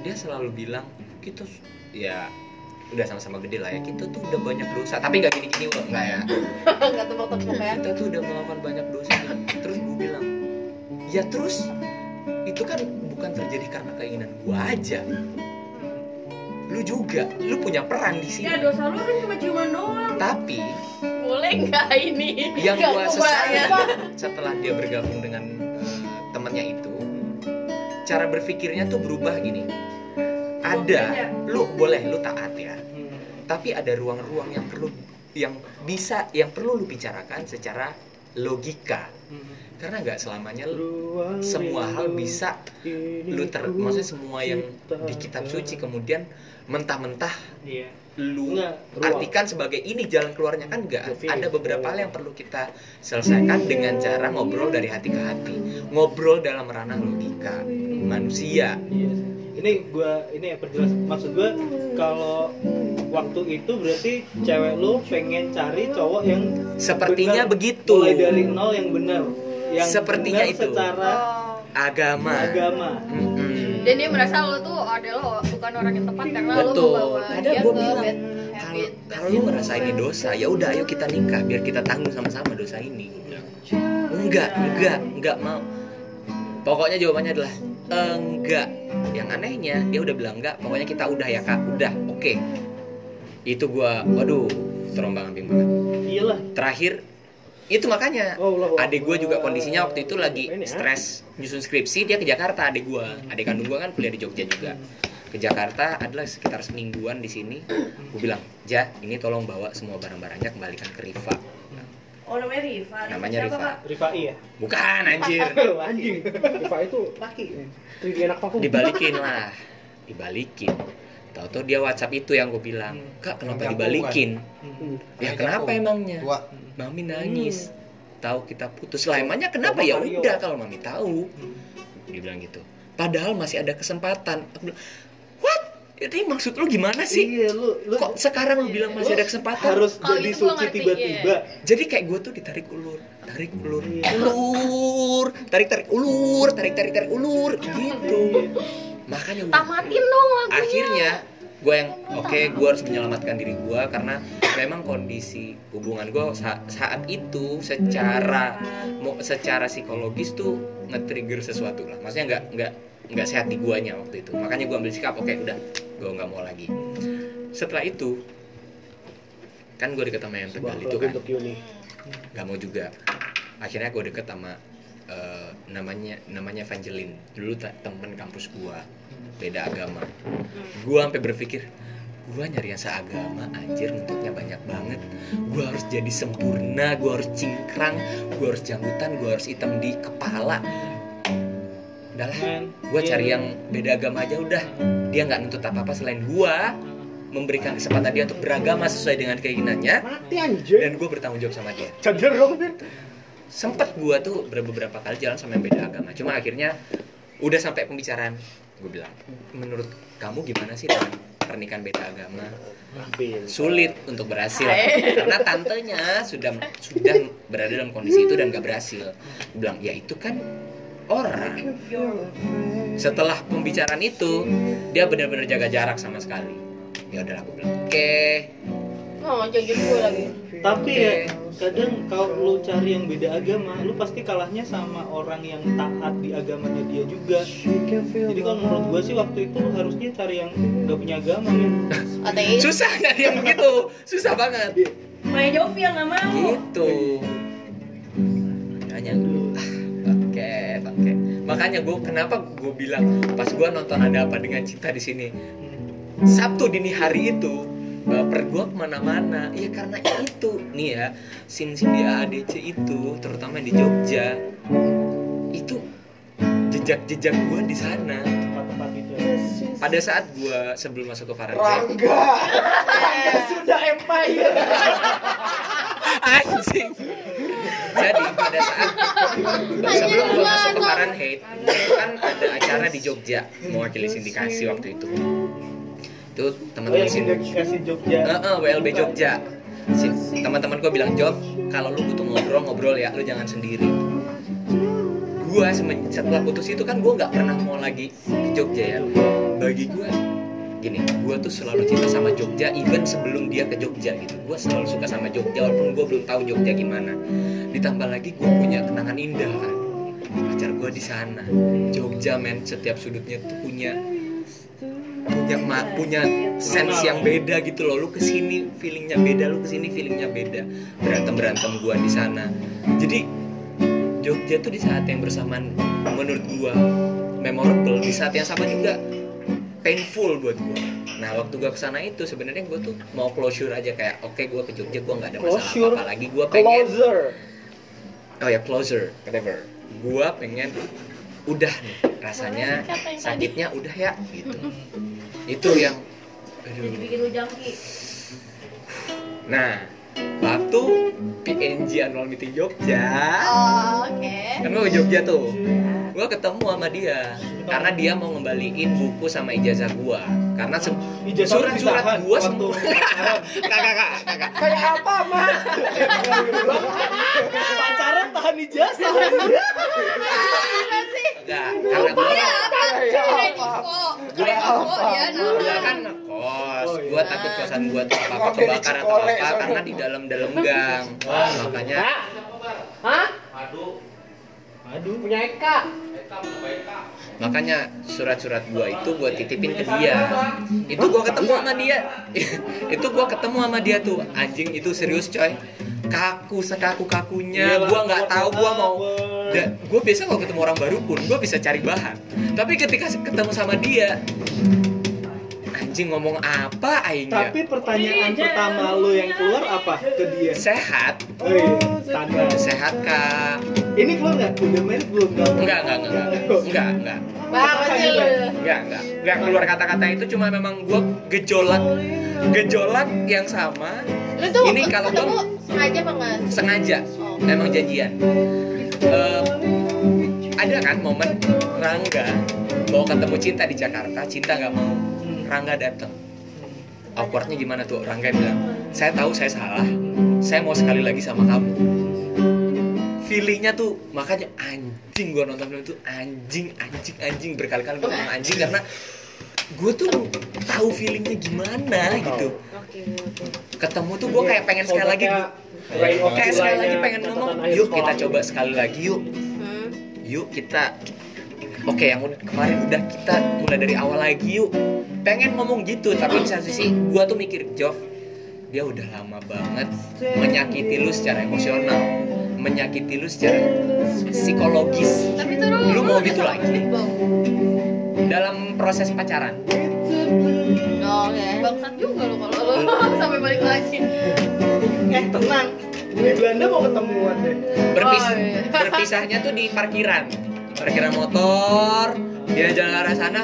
dia selalu bilang kita ya udah sama-sama gede lah ya kita tuh udah banyak dosa. Tapi nggak gini-gini kok enggak ya.
Nggak tepuk-tepuk ya.
Kita tuh udah melakukan banyak dosa. Terus gue bilang ya terus itu kan bukan terjadi karena keinginan gue aja. Lu juga lu punya peran di sini.
Ya dosa lu kan cuma ciuman doang.
tapi
boleh nggak ini?
yang gua
kebayang.
sesali setelah dia bergabung dengan cara berpikirnya tuh berubah gini. Ada lu boleh lu taat ya. Tapi ada ruang-ruang yang perlu yang bisa yang perlu lu bicarakan secara logika. Karena nggak selamanya lu semua hal bisa lu ter maksudnya semua yang di kitab suci kemudian mentah-mentah
Iya.
Lu
Enggak, ruang.
artikan sebagai ini jalan keluarnya kan enggak
Feeling.
ada beberapa hal yang perlu kita selesaikan dengan cara ngobrol dari hati ke hati ngobrol dalam ranah logika manusia
Iya. Ini gua ini ya perjelas maksud gua kalau waktu itu berarti cewek lu pengen cari cowok yang
sepertinya
benar,
begitu
mulai dari nol yang benar yang
Sepertinya itu.
secara
Agama.
Agama.
Mm-mm.
dan dia merasa lo tuh adalah bukan orang yang tepat karena lo
Betul.
membawa
Ada
dia
gua
ke
bilang,
bad
kalau
habit
kalau lu merasa ini dosa ya udah ayo kita nikah biar kita tanggung sama-sama dosa ini. Enggak enggak enggak mau. Pokoknya jawabannya adalah enggak. Yang anehnya dia udah bilang enggak pokoknya kita udah ya kak. Udah oke. Itu gua waduh terombang ambing banget.
Iyalah.
Terakhir itu makanya.
Oh,
adik gue juga kondisinya waktu itu lagi
ya.
stres nyusun skripsi dia ke Jakarta adik gue adik kandung gue kan kuliah di Jogja juga. Ke Jakarta adalah sekitar semingguan di sini gue bilang ja ini tolong bawa semua barang-barangnya kembalikan ke Riva
Oh namanya Riva.
Namanya Riva.
Pak?
Rifai ya
bukan anjir.
Anjing. Riva itu laki. Tinggi anak vakum
dibalikin lah. Dibalikin tahu-tahu dia WhatsApp itu yang gue bilang kak kenapa
Yang
dibalikin
Hmm.
ya kenapa emangnya
Tua.
Mami nangis. Tahu kita putus lah. Emangnya kenapa ya udah kalau Mami tahu. Dia bilang gitu. Padahal masih ada kesempatan. Aku bilang, "What? Ini maksud lu gimana sih?
iya lu lu
Kok sekarang lu bilang masih ada kesempatan?"
harus
Kalau
jadi
itu gua
suci
ngerti,
tiba-tiba
Jadi kayak gue tuh ditarik ulur, tarik ulur, ulur, tarik tarik ulur, tarik tarik tarik ulur, gitu. Makanya gua-
tamatin dong lagunya.
Akhirnya gue yang oke gue harus menyelamatkan diri gue karena memang kondisi hubungan gue sa- saat itu secara mo- secara psikologis tuh nge-trigger sesuatu lah. Maksudnya nggak nggak nggak sehat di guanya waktu itu. Makanya gue ambil sikap oke udah gue nggak mau lagi. Setelah itu kan gue deket sama yang tegal itu kan? nggak mau juga. Akhirnya gue deket sama eh, namanya namanya Evangeline. Dulu temen kampus gue beda agama. Gue sampai berpikir gue nyari yang seagama anjir nuntutnya banyak banget. Gue harus jadi sempurna gue harus cingkrang gue harus janggutan gue harus hitam di kepala. Udahlah gue
iya.
cari yang beda agama aja udah. Dia nggak nuntut apa apa selain gue memberikan kesempatan dia untuk beragama sesuai dengan keinginannya.
Mati anjir.
Dan gue bertanggung jawab sama dia.
Fir.
Sempet gua tuh ber- beberapa kali jalan sama yang beda agama. Cuma akhirnya udah sampai pembicaraan gue bilang menurut kamu gimana sih dengan pernikahan beda agama? Sulit untuk berhasil. Karena tantenya sudah sudah berada dalam kondisi itu dan gak berhasil. Gua bilang ya itu kan orang. Setelah pembicaraan itu dia benar-benar jaga jarak sama sekali. Ya udahlah aku bilang oke
oh jangan gue lagi.
Tapi ya kadang kalau lu cari yang beda agama lu pasti kalahnya sama orang yang taat di agamanya dia juga. Jadi kalau menurut gua sih waktu itu lu harusnya cari yang gak punya agama
ateis
susah nyari yang begitu? Susah banget.
Maya Jovi yang nggak mau.
gitu. Hanya ah, oke oke. Makanya gue kenapa gue bilang pas gue nonton ada apa dengan cinta di sini Sabtu dini hari itu baper gue ke mana-mana. Ya karena itu. Nih ya sin sin di AADC itu terutama di Jogja itu jejak-jejak gue di sana.
Tempat-tempat itu
pada saat gue sebelum masuk ke Fahrenheit
Rangga. Rangga sudah empire.
Anjing. Jadi pada saat sebelum gue masuk ke Fahrenheit itu kan ada acara di Jogja mewakili sindikasi waktu itu itu
oh
teman-teman sindik
kasih Jogja
Heeh, WLB Jogja. Si- teman-teman gue bilang Jov kalau lu butuh ngobrol ngobrol ya lu jangan sendiri. Semen- setelah putus itu kan gua nggak pernah mau lagi ke Jogja ya. Bagi gua gini gue tuh selalu cinta sama Jogja even sebelum dia ke Jogja gitu. Gue selalu suka sama Jogja walaupun gue belum tahu Jogja gimana. Ditambah lagi gue punya kenangan indah kan. Pacar gue di sana. Jogja men setiap sudutnya tuh punya punya ma- punya sense yang beda gitu loh. Lu ke sini feelingnya beda lu ke sini feelingnya beda. Berantem berantem gue di sana. Jadi Jogja tuh di saat yang bersamaan menurut gue memorable di saat yang sama juga painful buat gue. Nah waktu gue ke sana itu sebenarnya gue tuh mau closure aja kayak oke gue ke Jogja gue nggak ada masalah
Closure.
apa lagi. Gue pengen
Closer.
oh ya closer whatever. Gue pengen udah nih rasanya sakitnya udah ya gitu itu yang aduh.
Jadi bikin lu jangki.
nah waktu PNG annual meeting Jogja.
Oh, oke.
kan gue ke Jogja tuh. Gue ketemu sama dia karena dia mau ngembaliin buku sama ijazah gue karena se-
Ijazah lu
surat-surat gue semua. Kakak kakak kakak
Kayak apa, Mak?
pacaran tahan ijazah.
Enggak karena gue
dia
gue
nama.
kan ngekos
Oh, iya.
gue takut kosan gue tuh apa apa kebakar atau apa
sorry.
karena di dalam dalam gang. Makanya
Hah?
aduh
Punya Eka.
makanya surat-surat gua itu gua titipin ke dia. Itu gua ketemu sama dia. Itu gua ketemu sama dia tuh. Anjing itu serius coy. Kaku sekaku kakunya
Iyalah,
gua nggak tahu gua mau da, gua biasa kalau ketemu orang baru pun gua bisa cari bahan. Tapi ketika ketemu sama dia anjing ngomong apa aing ya?
Tapi pertanyaan pertama lo yang keluar apa ke dia?
Sehat.
Oh iya.
Sehat kak.
Ini keluar nggak? Udah married belum
enggak enggak enggak enggak enggak
lu.
Enggak, enggak. Enggak keluar kata-kata itu cuma memang gue gejolak. Gejolak yang sama.
Lu tuh
Ini kalau gua-
sengaja apa enggak?
sengaja.
Oh.
memang janjian. Eh, ada kan momen Rangga mau ketemu Cinta di Jakarta, Cinta nggak mau, Rangga datang. Awkwardnya gimana tuh? Rangga bilang, saya tahu saya salah, saya mau sekali lagi sama kamu. Feelingnya tuh makanya anjing gua nonton film itu anjing anjing anjing berkali-kali gua ngomong anjing karena gue tuh tahu feelingnya gimana gitu ketemu tuh gue kayak pengen sekali lagi kayak sekali lagi pengen ngomong yuk kita coba sekali lagi yuk
Hmm.
yuk kita oke yang kemarin udah kita mulai dari awal lagi yuk pengen ngomong gitu tapi di satu sisi gue tuh mikir Jov dia udah lama banget menyakiti lu secara emosional menyakiti lu secara psikologis
Tapi tuh lu,
Lu mau gitu lagi? Dalam proses pacaran
Oh, oke. Bangsat juga lu kalau lu sampai balik lagi.
eh tenang di Belanda mau ketemuan deh
Berpis
Oh, iya.
berpisahnya tuh di parkiran parkiran motor dia jalan ke arah sana.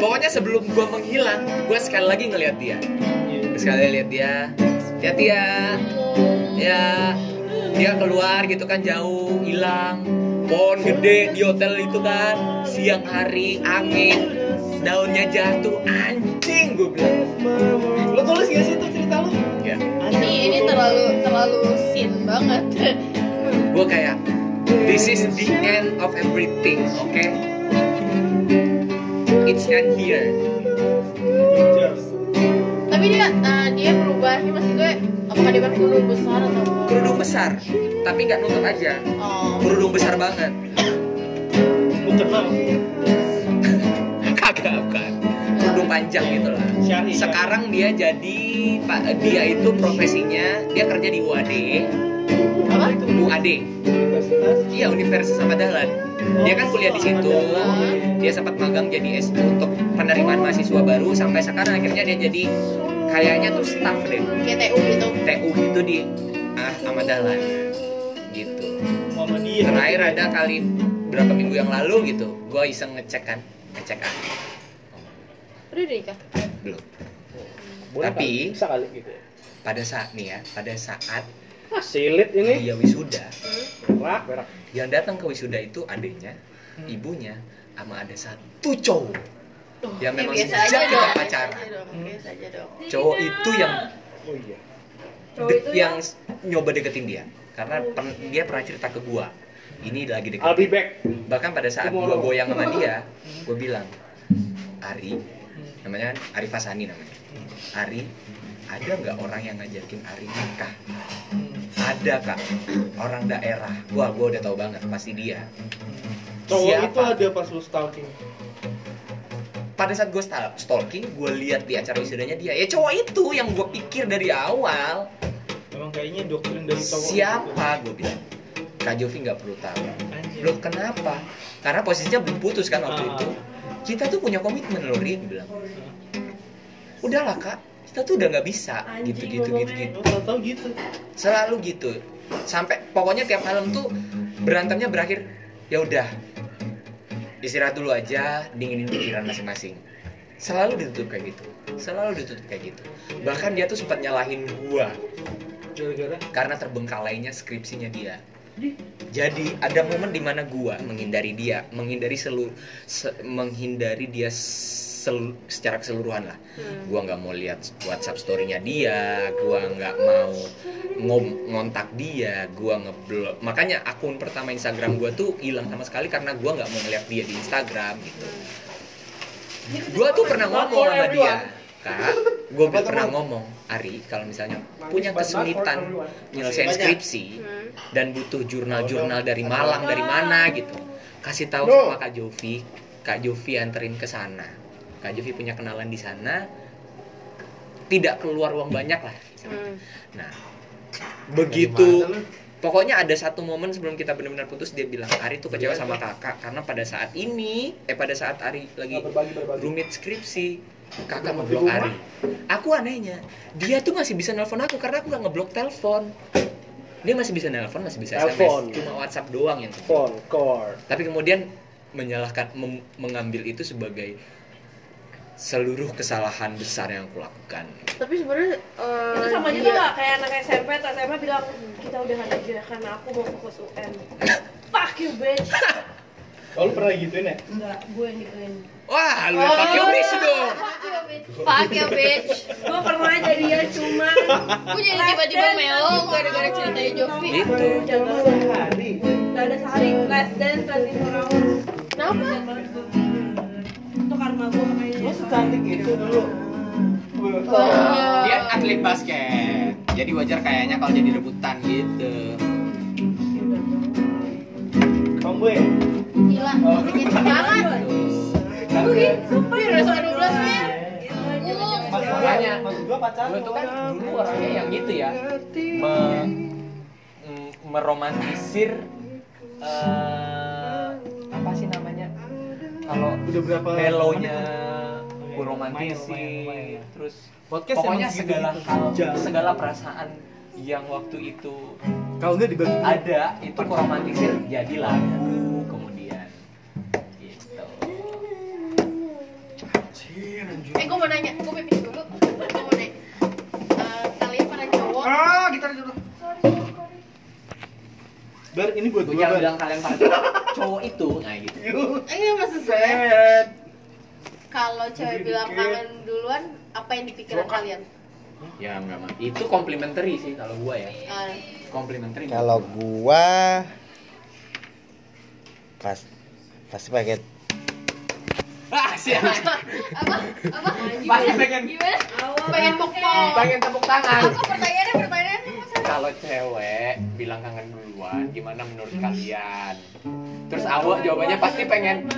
Pokoknya sebelum gua menghilang gua sekali lagi ngeliat dia. Sekali lihat dia. Hati ya ya dia keluar gitu kan jauh hilang. Pohon gede di hotel itu kan siang hari angin daunnya jatuh. Anjing gue bilang.
Lo tulis gak sih itu cerita lo?
Ya
Ini ini terlalu terlalu sin banget.
gue kayak this is the end of everything oke it's end here
Tapi dia eh, dia berubahnya masih gue apakah dia berkerudung besar atau
kerudung besar tapi nggak nutup aja.
Oh.
kerudung besar banget.
Bukan mau
kagak bukan. Kerudung panjang gitu lah. Sekarang dia jadi pak dia itu profesinya dia kerja di UAD
Apa?
UAD
universitas?
Iya Universitas Ahmad Dahlan. Dia kan kuliah di situ. Dia sempat magang jadi S untuk penerimaan mahasiswa baru sampai sekarang. Akhirnya dia jadi kayaknya tuh staff deh.
GTU gitu.
TU gitu di ah, Ahmad Dahlan. Gitu.
Mama dia.
Terakhir ada kali berapa minggu yang lalu gitu gua iseng ngecek kan ngecek kan
Udah nikah.
belum.
Boleh
Tapi-
kali, bisa kali gitu.
pada saat nih ya pada saat
Ah, silit ini.
dia wisuda
Berak, berak.
yang datang ke wisuda itu adiknya ibunya sama ada satu cowok yang
Eh,
memang
biasa
sejak
aja
kita
dong. Biasa
pacaran
aja dong. Biasa aja dong.
cowok itu yang
Oh iya.
Cowok
de-
itu
yang s- nyoba deketin dia karena pen- dia pernah cerita ke gua ini lagi
I'll be
deketin
back.
bahkan pada saat gua
Tomorrow.
goyang sama dia gua bilang Ari namanya Arif Hasani namanya Ari ada nggak orang yang ngajakin Ari nikah ada kak. Orang daerah. Wah gue udah tahu banget. Pasti dia.
Cowok
Siapa?
itu ada pas lu stalking?
Pada saat gue stalking gue lihat di acara wisudanya dia. Ya cowok itu yang gue pikir dari awal.
Memang kayaknya doktrin dari cowok
siapa? Gue bilang. Kak Jovi nggak perlu tahu.
Anjir.
Loh kenapa? Karena posisinya belum putus kan waktu
Ah.
itu. Kita tuh punya komitmen loh Ri bilang. Udahlah kak Kita tuh udah nggak bisa.
Anjing,
Gitu gitu gitu gitu.
Tahu gitu.
Selalu gitu. Sampai pokoknya tiap malam tuh Berantemnya berakhir ya udah Istirahat dulu aja Dinginin pikiran masing-masing. Selalu ditutup kayak gitu. Selalu ditutup kayak gitu. Bahkan dia tuh sempat nyalahin gua.
Gara-gara?
Karena terbengkalainya skripsinya dia. Jadi ada momen di mana gua menghindari dia, menghindari seluruh, menghindari dia sel- secara keseluruhan lah. Gua nggak mau lihat WhatsApp story-nya dia, gua nggak mau ngom- ngontak dia, gua ngeblok. Makanya akun pertama Instagram gua tuh hilang sama sekali karena gua nggak mau ngeliat dia di Instagram gitu. Gua tuh pernah ngomong sama dia, kak. Gue pernah ngomong, Ari, kalau misalnya punya kesulitan nyelesain skripsi
Hmm.
dan butuh jurnal-jurnal dari Malang dari mana gitu, kasih tahu sama Kak Jovi, Kak Jovi anterin ke sana. Kak Jovi punya kenalan di sana, tidak keluar uang banyak lah.
Hmm.
Nah, begitu pokoknya ada satu momen sebelum kita benar-benar putus dia bilang Ari tuh kecewa sama kakak karena pada saat ini eh pada saat Ari lagi
berbagi berbagi.
rumit skripsi kakak ngeblok Ari. aku anehnya dia tuh masih bisa nelpon aku karena aku nggak ngeblok telepon. Dia masih bisa nelpon masih bisa
Telepon.
SMS cuma WhatsApp doang yang
phone core
tapi kemudian menyalahkan mem- mengambil itu sebagai seluruh kesalahan besar yang aku lakukan.
Tapi sebenarnya eh,
itu sama juga nggak kayak anak SMP atau SMA bilang kita udah aja karena aku mau fokus UN fuck you bitch.
Oh lu pernah gituin ya?
Enggak gue yang gituin.
Wah lu udah pakai obis dong
Fuck you bitch.
gue pernah jadi ya cuma
Gue jadi tiba-tiba melo gara-gara ceritanya Jovi.
itu
jaga
hari
Gak ada sehari less in four hours
Kenapa?
Karma gue makanya
secantik itu dulu.
Dia atlet basket. Jadi wajar kayaknya kalau jadi rebutan gitu.
Tomboy
Gila. Jangan.
Tuh.
Sumpah udah sampai 12 men. Uh,
Makanya.
maksud gua pacar
gue tuh kan dulu orangnya yang gitu ya. Me- m- meromantisir eh, apa sih namanya kalau
udah berapa
melonya
lumayan, lumayan.
terus
Podcast
pokoknya segala hal segala perasaan yang waktu itu
kalau nggak dibagi
ada itu gue romantisir jadi lagu kemudian gitu
eh gue mau nanya, gue pipis dulu. Gue mau nanya. Eh, kalian para cowok
ah gitar dulu
bar ini buat
gue jangan bilang kalian para cowok cowok itu nah gitu.
Ini maksud gue kalau cewek bilang kangen duluan apa yang dipikiran kalian?
ya enggak mah itu complimentary sih kalau gua ya.
Eh,
complimentary
Kalau gua. pas pasti pakai
ah siapa
apa? Apa?
pasti pengen
Gimana? Pengen pokok.
pengen tepuk tangan.
Apa pertanyaannya?
Kalau cewek bilang kangen duluan gimana menurut kalian terus awak jawabannya pasti pengen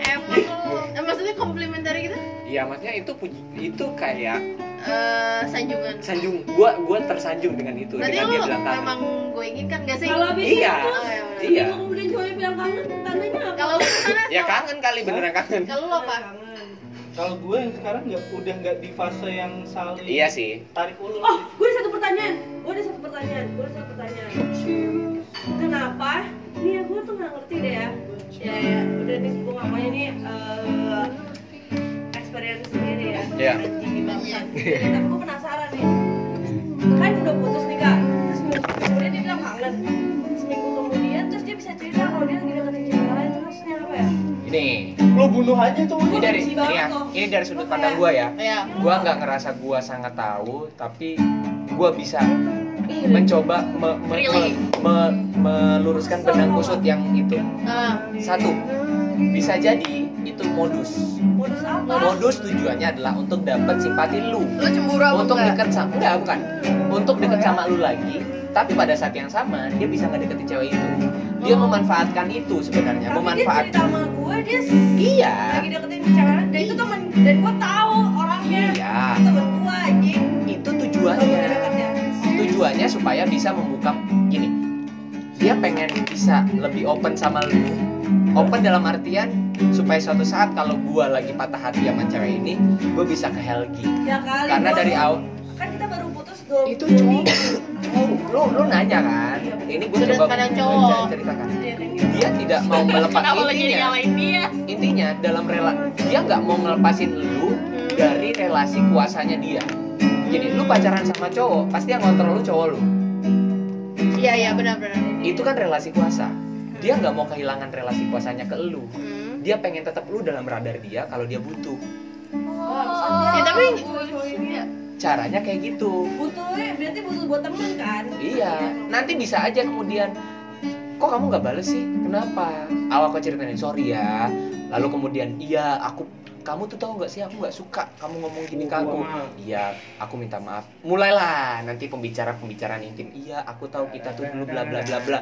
Emang eh, maksudnya komplementari gitu?
iya maksudnya itu puji itu kayak
Eh, sanjungan.
sanjung gua gua tersanjung dengan itu
Berarti
dengan dia bilang kangen
memang gue inginkan gak sih?
kalau habis
Iya.
itu
Oh, iya, bener.
iya
seminggu kemudian cowoknya bilang kangen tandanya apa
Kalau lu
ya kangen kali beneran kangen
Kalau lu apa?
Kalau gue yang sekarang nggak udah nggak di fase yang saling
iya sih.
tarik ulur.
Oh gue ada satu pertanyaan. Gue ada satu pertanyaan. Gue ada satu pertanyaan. Kenapa? Nih ya gue tuh nggak ngerti deh ya. Ya ya. Udah nih gue ngomongnya nih eh, experience sendiri ya.
Iya.
Jadi, tapi gue penasaran nih. Kan udah putus nih kak. Terus seminggu kemudian dia bilang kangen. Seminggu kemudian terus dia bisa cerita kalau dia lagi deketin cewek lain. Terus maksudnya apa ya
ini
lu bunuh aja tuh
ini dari ini, ya, ini dari sudut pandang gua ya.
Iya.
gua nggak ngerasa gua sangat tahu tapi gua bisa
Iya.
mencoba me- me-
Really?
me- me- meluruskan benang kusut yang itu.
Ah,
satu bisa jadi itu modus.
Modus apa?
Modus tujuannya adalah untuk dapat simpati lu.
Lu cemburu apa
untuk deket sama enggak bukan. Untuk deket sama lu lagi tapi pada saat yang sama dia bisa ngedeketin cewek itu. Dia
Oh.
memanfaatkan itu sebenarnya
tapi dia
memanfaat
cerita sama gue dia
iya.
lagi deketin cewek dan itu temen dan gue tahu orangnya.
Iya.
Temen gue anjing.
Itu tujuannya.
gue ya.
Tujuannya supaya bisa membuka gini. Dia pengen bisa lebih open sama lu. Open dalam artian supaya suatu saat kalau gua lagi patah hati sama cewek ini gue bisa ke Helgi
ya kali
karena dari awal itu cowok.
Minggu.
lu lu nanya kan? Ini gue coba
pandang cowok.
ceritakan. Dia tidak mau melepas
jadi
intinya. intinya dalam rela dia nggak mau ngelepasin lu dari relasi kuasanya dia. Gini lu pacaran sama cowok pasti yang ngontrol lu cowok lu.
Iya iya benar benar.
itu kan relasi kuasa. Dia nggak mau kehilangan relasi kuasanya ke lu.
Hmm.
dia pengen tetap lu dalam radar dia kalau dia butuh.
Oh, ya, tapi ya,
caranya kayak gitu.
Butuhnya berarti butuh buat temen kan?
Iya. Nanti bisa aja kemudian kok kamu nggak bales sih? Kenapa? Awal kau ceritain sorry ya. Lalu kemudian iya aku kamu tuh tahu nggak sih aku nggak suka kamu ngomong gini ke aku? Iya aku minta maaf. Mulailah nanti pembicara pembicaraan intim. Iya aku tahu kita tuh dulu bla bla bla bla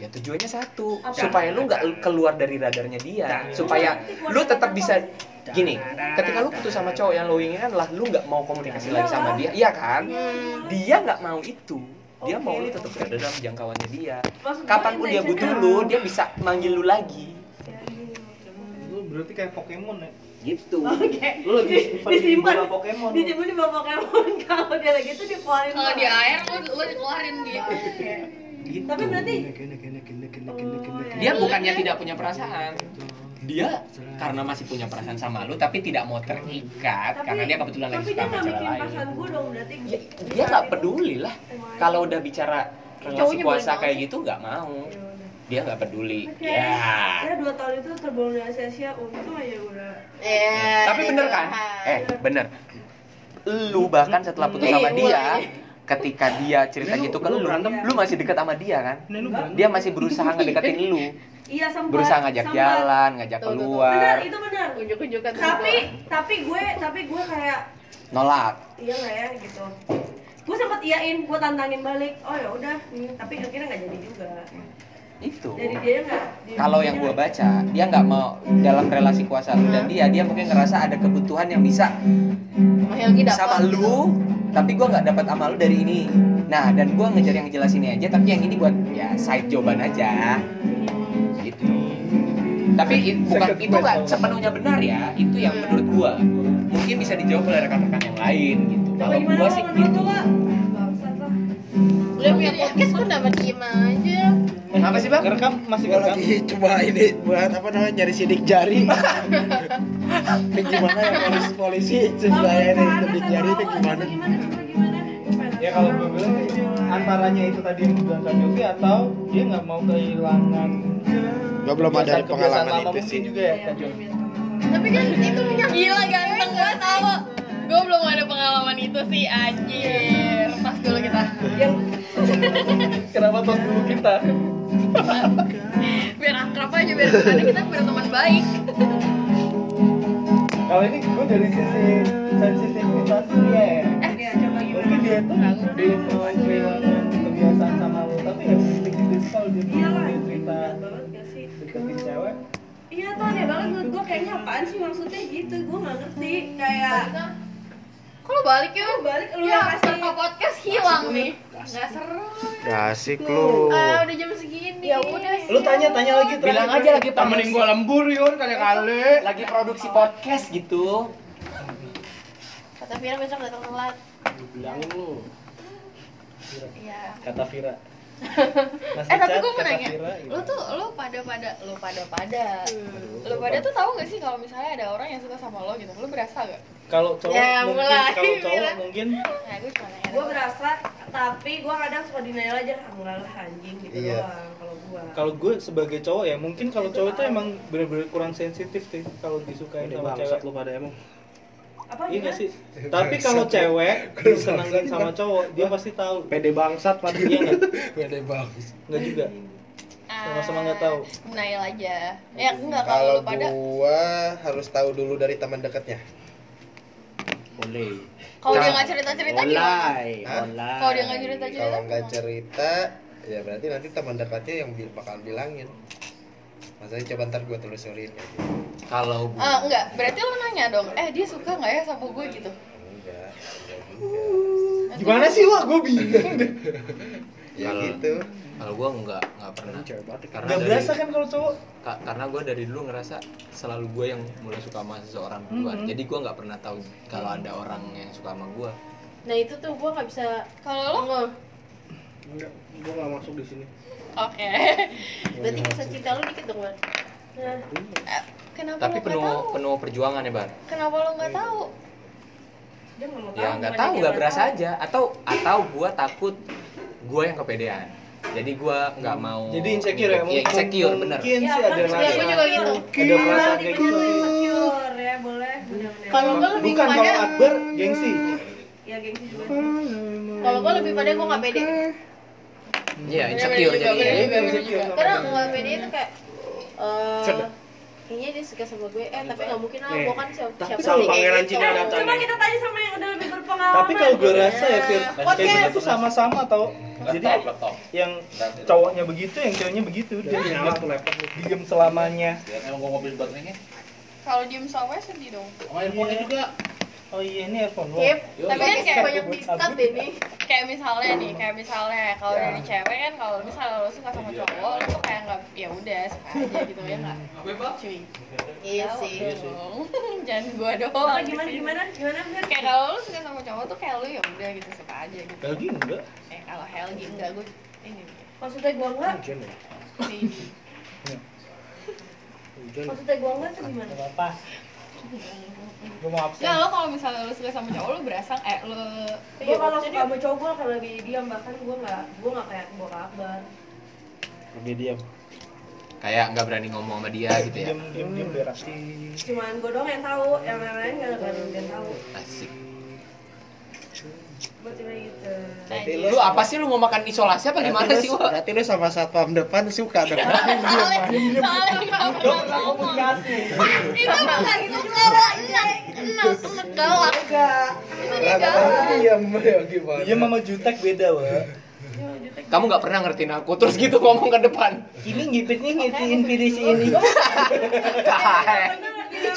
ya tujuannya satu.
Apa?
supaya lu nggak keluar dari radarnya dia. Supaya lu tetap bisa gini ketika lu putus sama cowok yang lu ingin adalah lu nggak mau komunikasi lagi sama dia. Iya kan? Dia nggak mau itu. Dia mau lu tetap berada dalam jangkauannya dia.
Gue
kapan pun dia butuh lu dia bisa manggil lu lagi.
Lu berarti kayak Pokemon ya?
gitu.
Oke.
Lu lagi simpan di
disimpan.
bola Pokemon.
disimpan di bawah Pokemon. Kalau dia lagi itu dikeluarin
kalau di air lu lu dikeluarin gitu.
Gitu.
tapi berarti
dia bukannya tidak punya perasaan. Dia karena masih punya perasaan sama lu tapi tidak mau terikat
tapi,
karena dia kebetulan lagi suka
dia
sama cewek lain.
perasaan gue dong berarti
Ya, dia nggak peduli lah. Kalau udah bicara relasi
mau
kayak gitu nggak mau. Dia nggak peduli ya.
Ya dua tahun itu terbuang dengan sia-sia untung aja udah
Eh,
tapi bener kan? Eh bener. Lu bahkan setelah putus sama dia
ulang.
Ketika dia cerita
Lu-
gitu ke
lu
lu
berantem.
lu masih deket sama dia kan?
Lu berantem.
dia masih berusaha ngedeketin lu.
Iya sempat
berusaha ngajak
sempat.
jalan ngajak
Tuh, tuh, tuh.
keluar.
Benar itu benar.
Unjuk-unjukkan
tapi tapi gue tapi gue kayak
nolak.
Iya nggak ya gitu. Gue sempat iyain gue tantangin balik. Oh ya udah hmm, tapi akhirnya nggak jadi juga
itu.
Dari dia dia-
kalau yang
nggak-
baca dia nggak mau dalam relasi kuasa lu dan dia dia mungkin ngerasa ada kebutuhan yang bisa
Sama
lu tapi gua nggak dapat sama lu dari ini. Nah dan gua ngejar yang jelas ini aja tapi yang ini buat ya side jawaban aja. Gitu. Tapi it- bukan itu nggak sepenuhnya benar ya itu yang menurut gua. Mungkin bisa dijawab oleh rekan-rekan yang lain gitu. Kalau
lo
sih gitu
Udah punya podcast kok dapat diem aja.
Kenapa sih bang
Ngerekam masih
Gua
ngerekam.
lagi coba ini buat apa namanya nyari sidik jari. ini gimana ya polisi polisi supaya ini sidik jari itu gimana?
Gue
Ya kalau gue bilang antaranya itu tadi yang dibilang Kak Jovi atau dia nggak mau kehilangan
Gua belum ada pengalaman itu sih.
juga ya Kak Jovi.
Tapi kan itu minyak gila ganteng gue tahu. Gue belum ada pengalaman itu sih anjir. Pas dulu kita.
yang
Kenapa tos dulu kita?
Biar akrab aja biar karena kita berteman baik.
Kalau ini gue dari sisi sensitivitas dia ya.
Eh,
ya coba
Mungkin
gimana
dia tuh dia mau kehilangan kebiasaan sama lo, tapi ya kalau dia
iyalah
dia cerita
berat banget gak sih
deketin cewek,
iya tuh aneh banget menurut gue kayaknya apaan sih maksudnya gitu gue nggak ngerti kayak
Kok lu balik ya?
Lu balik, lu
ya,
yang kasih-
podcast hilang nih. Nggak seru.
Asik lu.
Ah, udah jam segini. Ya udah.
lu tanya-tanya lagi terakhir.
bilang aja lagi
temenin gue lembur yun kali-kali.
lagi produksi podcast gitu
Kata Vira besok datang telat.
Bilangin lu.
Iya.
Kata Vira.
Eh tapi gue mau nanya, lu tuh lu pada pada lu pada pada. Lu pada tuh tahu gak sih kalau misalnya ada orang yang suka sama lo gitu, lu berasa gak?
Kalau cowok
Ya,
mungkin
mulai,
kalau cowok mungkin.
Nah gue nanya.
gue berasa tapi gue kadang suka denial aja. Enggak lah anjing gitu
Iya.
doang kalau gue
kalau gue sebagai cowok ya mungkin kalau cowok itu emang bener-bener kurang sensitif sih kalau disukain sama cewek.
lu pada emang.
Apa
iya sih tapi kalau cewek disenangin sama cowok dia pasti tahu
Pede bangsat pada
iya nggak
Pede bangsat.
nggak juga Sama-sama nggak tahu.
Denial aja. Ya enggak kalau lu pada
gua harus tahu dulu dari teman dekatnya.
Boleh.
kalau dia nggak cerita-cerita gimana?
Online.
Kalau dia nggak cerita-cerita
Kalau nggak cerita, ya berarti nanti teman dekatnya yang bakal bilangin. Masanya coba ntar gua telusurin.
Kalau gua
Ah, enggak, berarti lu nanya dong, eh dia suka nggak ya sama gue gitu?
Enggak, enggak juga.
Gimana sih wah gue bingung deh.
Ya
Kalau-
gitu.
kalau gua nggak nggak pernah karena
Gak
dari-
berasa kan kalau cowok?
Ka- karena gue dari dulu ngerasa selalu gue yang mulai suka sama seseorang duluan
Mhm.
jadi gue nggak pernah tahu kalau ada orang yang suka sama gue
Nah itu tuh gue nggak bisa
Kalau lo?
Nggak.
Enggak, gua nggak masuk di sini.
Oke.
Berarti kisah cinta lu dikit dong Bar Nah
Eh, Kenapa
tapi penuh
tahu?
penuh perjuangan ya bar
Kenapa lo nggak tahu?
dia nggak mau tahu
ya nggak tahu nggak berasa
tahu.
aja atau atau gue takut gue yang kepedean jadi gue nggak mau
Jadi insecure ya?
Iya, insecure bener
Mungkin
Ya,
sih
kan,
ada
ya,
rasa.
gue juga gitu.
Ada perasaan kayak gitu.
insecure ya boleh.
Kalau gue lebih
Bukan kalau
kepada,
Akbar gengsi.
ya gengsi juga
kalau gue lebih pada gue nggak pede.
Iya
Bener-bener
insecure
juga,
jadi
juga.
karena pede itu kayak eh kayaknya dia suka sama gue eh tapi nggak mungkin lah gue kan siapa
Tapi
siapa
kalau
sih kayak
pangeran
gitu.
Cina
Eh,
datang
coba kita tanya sama yang udah lebih berpengalaman
Tapi kalau gue rasa ya Fir,
Podcast.
kayak gitu tuh sama-sama tau. Jadi yang cowoknya begitu, yang ceweknya begitu. Dia
Nyala
diem, selamanya.
Emang gua mobil baterainya?
Kalau diem sama sedih dong.
Sama handphone juga.
Oh iya ini earphone lo.
Kip, tapi kan kayak
banyak dikat nih
kayak misalnya nih, kayak misalnya kalau dari cewek kan kalau misalnya lo suka sama cowok, lo tuh kayak nggak ya udah suka aja gitu ya nggak? Cuy.
iya sih
dong. Jangan gua doang. Di
gimana gimana gimana Fir?
Kayak kalau lo suka sama cowok tuh kayak lo ya udah gitu suka aja gitu.
Lagi enggak?
Eh kalau Helgi enggak gue ini nih.
maksudnya gue enggak
ya?
Ini.
Maksudnya gue enggak tuh gimana
Gak apa. Gue mau absen.
Nggak lo kalau misalnya lo suka sama cowok lo berasa eh lo
gue kalau suka sama cowok gue kalau lagi diam bahkan gue nggak gue nggak kayak gue kabar
Lebih diam.
kayak nggak berani ngomong sama dia gitu ya
Diem diem diem berarti.
cuman gue doang yang tahu yang lain-lain nggak ada yang tahu
asik
Berarti
lu apa sih lu mau makan isolasi apa gimana sih Wak?
Berarti lu sama satpam depan suka dong.
soalnya soalnya itu bukan itu galak enak enak galak itu dia galak
ya gimana?
Iya mama jutek beda wa.
kamu nggak pernah ngertiin aku terus gitu ngomong ke depan
Ini ngipitnya ngitiin pinisi ini.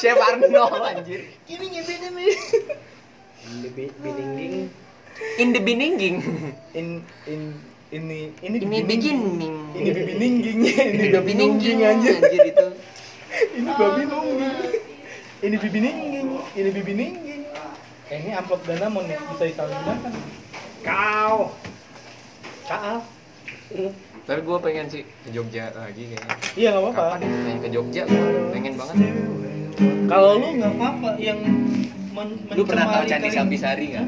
Chef Arnold anjir
Ini ngipitnya nih.
Lebih bininging.
In the beginning
In in ini ini
ini beginning
Ini bibi ningging. Ini
beginning
aja.
anjir itu
Ini babi nungging. Ini bibi ningging. Ini bibi ningging. Ini amplop dana mau nih bisa disalahgunakan. Kau. Kaal.
tapi gue pengen sih ke Jogja lagi kayaknya
Iya nggak apa-apa.
kapan ya pengen ke Jogja gua pengen banget
Kalau lu nggak apa-apa yang men
lu pernah tahu Candi Sambisari nggak